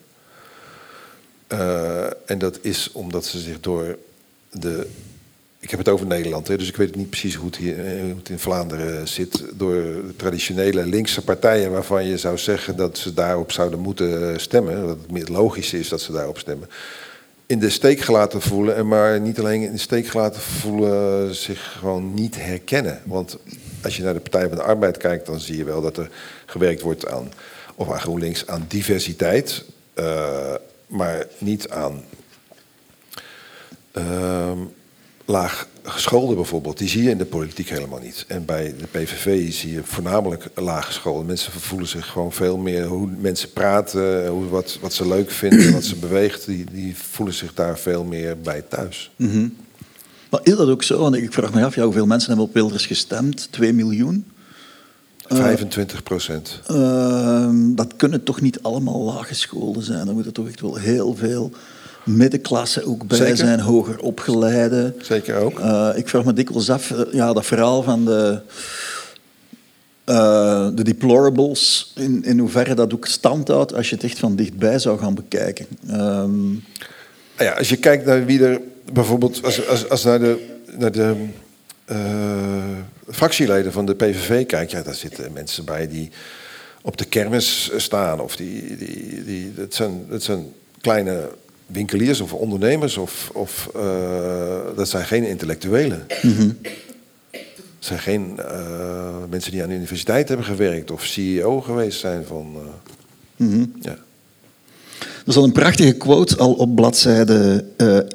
[SPEAKER 6] Uh, en dat is omdat ze zich door de. Ik heb het over Nederland, hè, dus ik weet niet precies hoe het, hier, eh, het in Vlaanderen zit. Door traditionele linkse partijen waarvan je zou zeggen dat ze daarop zouden moeten stemmen. Dat het meer logisch is dat ze daarop stemmen in de steek gelaten voelen. En maar niet alleen in de steek gelaten voelen, zich gewoon niet herkennen. Want als je naar de Partij van de Arbeid kijkt, dan zie je wel dat er gewerkt wordt aan, of aan GroenLinks, aan diversiteit. Maar niet aan uh, laag laaggeschoolden bijvoorbeeld, die zie je in de politiek helemaal niet. En bij de PVV zie je voornamelijk laaggeschoolden. Mensen voelen zich gewoon veel meer hoe mensen praten, hoe, wat, wat ze leuk vinden, wat ze beweegt. Die, die voelen zich daar veel meer bij thuis.
[SPEAKER 5] Mhm. Maar is dat ook zo? Want ik vraag me af, ja, hoeveel mensen hebben op Wilders gestemd? 2 miljoen?
[SPEAKER 6] 25 procent.
[SPEAKER 5] Uh, dat kunnen toch niet allemaal laaggeschoolden zijn. Dan moet er toch echt wel heel veel middenklasse ook bij zijn, hoger opgeleide.
[SPEAKER 6] Zeker ook.
[SPEAKER 5] Uh, ik vraag me dikwijls af, uh, ja, dat verhaal van de, uh, de deplorables, in, in hoeverre dat ook stand houdt als je het echt van dichtbij zou gaan bekijken. Um...
[SPEAKER 6] Ja, als je kijkt naar wie er bijvoorbeeld, als, als, als naar de, naar de fractieleden van de PVV kijkt, ja, daar zitten mensen bij die op de kermis staan. Of die, die, die, dat, zijn, dat zijn kleine winkeliers of ondernemers, of, of uh, dat zijn geen intellectuelen. Mm zijn geen uh, mensen die aan de universiteit hebben gewerkt of CEO geweest zijn van. Uh, mm ja.
[SPEAKER 5] Er is al een prachtige quote al op bladzijde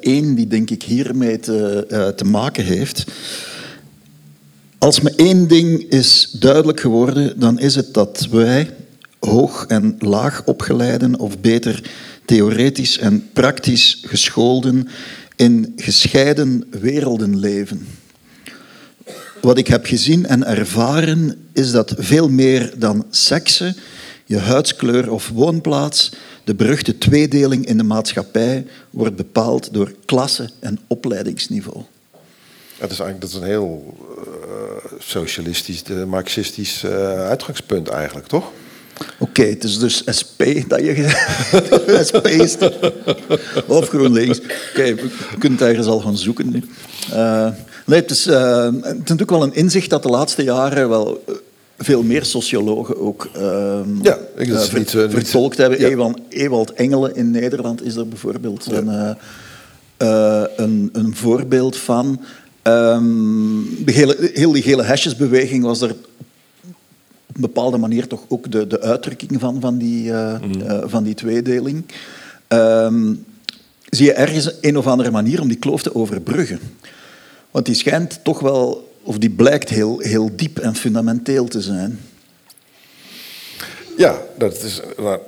[SPEAKER 5] 1, die denk ik hiermee te, te maken heeft. Als me één ding is duidelijk geworden, dan is het dat wij, hoog en laag opgeleiden, of beter theoretisch en praktisch geschoolden in gescheiden werelden leven. Wat ik heb gezien en ervaren is dat veel meer dan seksen, je huidskleur of woonplaats, de beruchte tweedeling in de maatschappij wordt bepaald door klasse en opleidingsniveau.
[SPEAKER 6] Dat is eigenlijk dat is een heel uh, socialistisch, marxistisch uh, uitgangspunt eigenlijk, toch?
[SPEAKER 5] Oké, het is dus SP dat je... SP is Of GroenLinks. Oké, kunnen het ergens al gaan zoeken nu. Uh, nee, het is, uh, het is natuurlijk wel een inzicht dat de laatste jaren wel eh, veel meer sociologen ook uh,
[SPEAKER 6] ja, ik ver,
[SPEAKER 5] niet, vertolkt hebben. Ja. Ewald, Ewald Engelen in Nederland is er bijvoorbeeld ja. een, een, een, voorbeeld van. Um, de hele, heel die gele hashesbeweging was er een bepaalde manier toch ook de, de uitdrukking van, van, die, uh, mm. uh, van die tweedeling. Um, zie je ergens een of andere manier om die kloof te overbruggen. Want die schijnt toch wel, of die blijkt heel, heel diep en fundamenteel te zijn.
[SPEAKER 6] Ja, dat is, nou,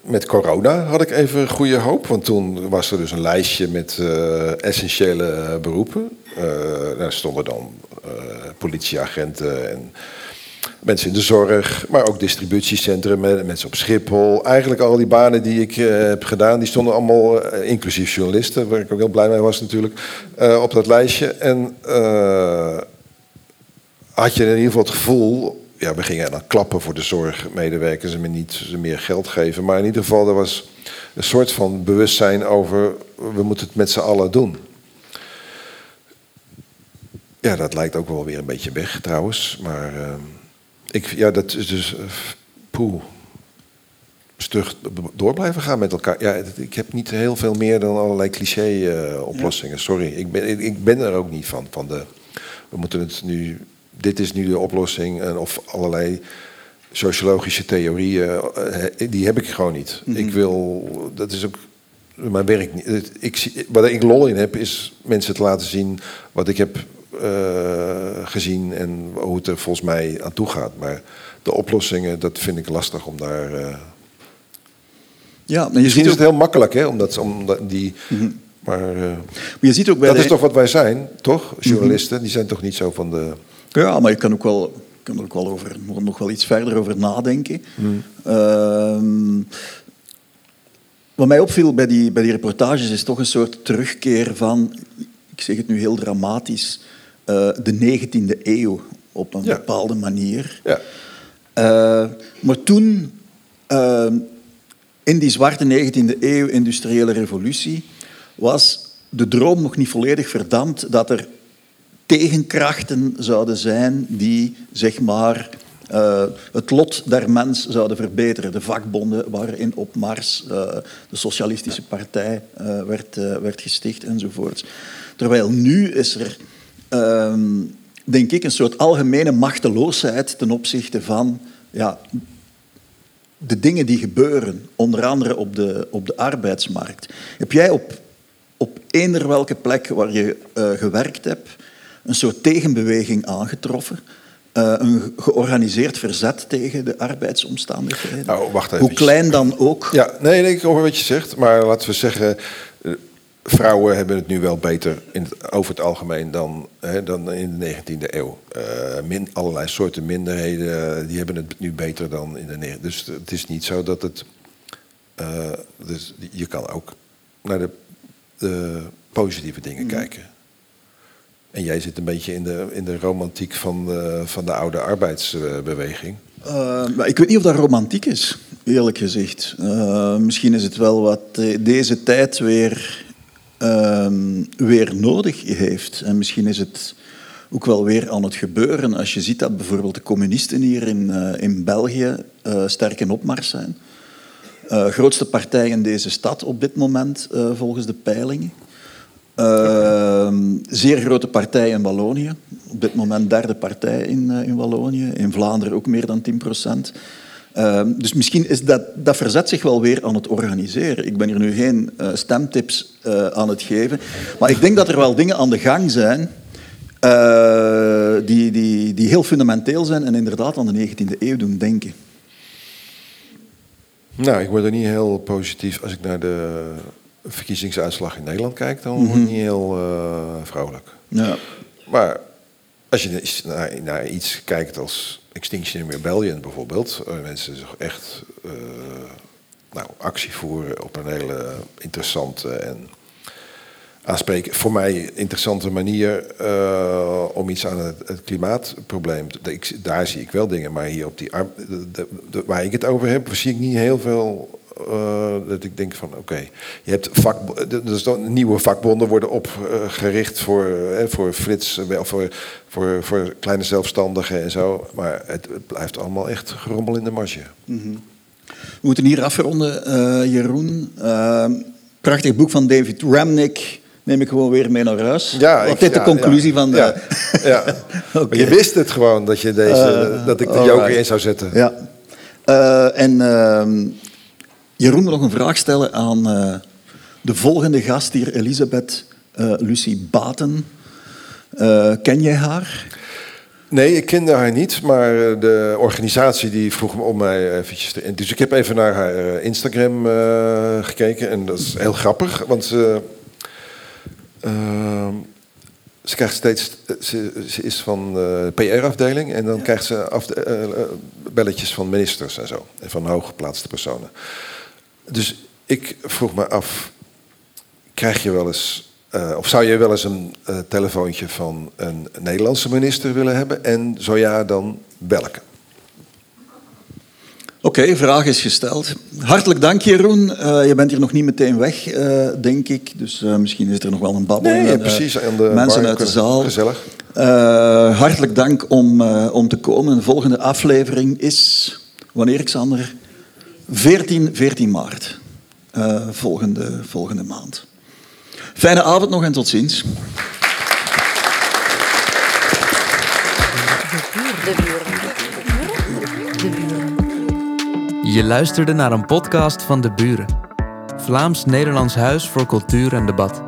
[SPEAKER 6] met corona had ik even goede hoop. Want toen was er dus een lijstje met uh, essentiële beroepen. daar stonden dan politieagenten en mensen in de zorg, maar ook distributiecentrum, mensen op Schiphol. Eigenlijk al die banen die ik uh, heb gedaan, die stonden allemaal, uh, inclusief journalisten, waar ik ook heel blij mee was natuurlijk, uh, op dat lijstje. En had je in ieder geval het gevoel, ja, we gingen dan klappen voor de zorgmedewerkers en niet meer geld geven. Maar in ieder geval, er was een soort van bewustzijn over, we moeten het met z'n allen doen. Ja, dat lijkt ook wel weer een beetje weg trouwens, maar... Ik, ja, dat is dus. Uh, poeh. Stug door blijven gaan met elkaar. Ja, ik heb niet heel veel meer dan allerlei cliché-oplossingen. Uh, Sorry, ik ben, ik ben er ook niet van. van de, we moeten het nu. Dit is nu de oplossing. En of allerlei sociologische theorieën. Uh, die heb ik gewoon niet. Mm -hmm. Ik wil. Dat is ook mijn werk niet. Ik, wat ik lol in heb, is mensen te laten zien wat ik heb gezien en hoe het er volgens mij aan toe gaat. Maar de oplossingen, dat vind ik lastig om daar. Uh...
[SPEAKER 5] Ja, maar je
[SPEAKER 6] Misschien
[SPEAKER 5] ziet
[SPEAKER 6] is het heel makkelijk, hè, omdat, omdat die. Mm -hmm. Maar, uh,
[SPEAKER 5] maar je ziet ook bij
[SPEAKER 6] dat
[SPEAKER 5] de...
[SPEAKER 6] is toch wat wij zijn, toch? Journalisten, mm -hmm. die zijn toch niet zo van de.
[SPEAKER 5] Ja, maar je kan ook wel, kan er ook wel over, nog wel iets verder over nadenken. Mm. Uh, wat mij opviel bij die, bij die reportages is toch een soort terugkeer van, ik zeg het nu heel dramatisch, de 19e eeuw op een ja. bepaalde manier.
[SPEAKER 6] Ja.
[SPEAKER 5] Uh, maar toen, uh, in die zwarte 19e eeuw, industriële revolutie, was de droom nog niet volledig verdampt dat er tegenkrachten zouden zijn die zeg maar, uh, het lot der mens zouden verbeteren. De vakbonden waren in opmars, de Socialistische Partij werd, werd gesticht enzovoort. Terwijl nu is er um, denk ik, een soort algemene machteloosheid ten opzichte van ja, de dingen die gebeuren, onder andere op de, op de arbeidsmarkt. Heb jij op, op eender welke plek waar je uh, gewerkt hebt, een soort tegenbeweging aangetroffen. Uh, een georganiseerd verzet tegen de arbeidsomstandigheden.
[SPEAKER 6] Nou, wacht even.
[SPEAKER 5] Hoe klein dan ook.
[SPEAKER 6] Ja, nee, nee, ik hoor wat je zegt. Maar laten we zeggen, uh, vrouwen hebben het nu wel beter in het, over het algemeen dan, hè, dan in de 19e eeuw. Uh, min, allerlei soorten minderheden die hebben het nu beter dan in de 19e Dus het is niet zo dat het. dus je kan ook naar de, de positieve dingen mm. kijken. En jij zit een beetje in de, in de romantiek van de, van de oude arbeidsbeweging.
[SPEAKER 5] Uh, maar ik weet niet of dat romantiek is, eerlijk gezegd. Uh, misschien is het wel wat deze tijd weer, uh, weer nodig heeft. En misschien is het ook wel weer aan het gebeuren. Als je ziet dat bijvoorbeeld de communisten hier in, eh, in België sterk in opmars zijn. grootste partij in deze stad op dit moment, volgens de peilingen. Uh, zeer grote partij in Wallonië. Op dit moment derde partij in, uh, in Wallonië. In Vlaanderen ook meer dan 10 procent. Uh, dus misschien is dat, dat verzet zich wel weer aan het organiseren. Ik ben hier nu geen uh, stemtips uh, aan het geven. Maar ik denk dat er wel dingen aan de gang zijn die, die, die heel fundamenteel zijn en inderdaad aan de 19e eeuw doen denken.
[SPEAKER 6] Nou, ik word er niet heel positief als ik naar de verkiezingsuitslag in Nederland kijkt, dan wordt het niet heel vrolijk.
[SPEAKER 5] Ja.
[SPEAKER 6] Maar als je naar, naar, iets kijkt als Extinction Rebellion bijvoorbeeld, waar mensen zich echt uh, nou, actie voeren op een hele interessante en aanspreken, voor mij interessante manier uh, om iets aan het, het klimaatprobleem. daar zie ik wel dingen, maar hier op die de, waar ik het over heb, zie ik niet heel veel uh, dat ik denk van oké, je hebt vak, dus nieuwe vakbonden worden opgericht voor, uh, voor flits, voor, voor, voor kleine zelfstandigen en zo. Maar het, het blijft allemaal echt gerommel in de marge.
[SPEAKER 5] Mm -hmm. We moeten hier afronden, Jeroen. prachtig boek van David Ramnick neem ik gewoon weer mee naar huis.
[SPEAKER 6] Ja,
[SPEAKER 5] Wat dit de conclusie van de...
[SPEAKER 6] Ja, ja. okay. Je wist het gewoon dat, je deze, dat ik de joker in zou zetten.
[SPEAKER 5] Ja. Uh, en uh, Jeroen nog een vraag stellen aan uh, de volgende gast hier, Elisabeth uh, Lucie Baten. Uh, ken jij haar?
[SPEAKER 6] Nee, ik kende haar niet, maar de organisatie die vroeg me om mij eventjes te... Dus ik heb even naar haar Instagram gekeken en dat is heel grappig, want ze, ehm, ze krijgt steeds... Ze, ze is van de PR-afdeling en dan krijgt ze belletjes van ministers en zo, en van hooggeplaatste personen. Dus ik vroeg me af, krijg je wel eens, uh, of zou je wel eens een uh, telefoontje van een Nederlandse minister willen hebben? En zo ja, dan welke?
[SPEAKER 5] Oké, okay, vraag is gesteld. Hartelijk dank, Jeroen. Uh, je bent hier nog niet meteen weg, denk ik. Dus misschien is er nog wel een babbel.
[SPEAKER 6] Nee, precies.
[SPEAKER 5] De mensen uit de zaal.
[SPEAKER 6] Gezellig.
[SPEAKER 5] hartelijk dank om, om te komen. De volgende aflevering is, wanneer, Xander? 14, 14 maart, uh, volgende, volgende maand. Fijne avond nog en tot ziens.
[SPEAKER 4] Je luisterde naar een podcast van De Buren. Vlaams-Nederlands Huis voor Cultuur en Debat.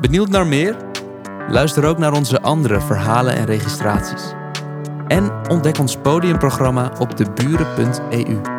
[SPEAKER 4] Benieuwd naar meer? Luister ook naar onze andere verhalen en registraties. En ontdek ons podiumprogramma op deburen.eu.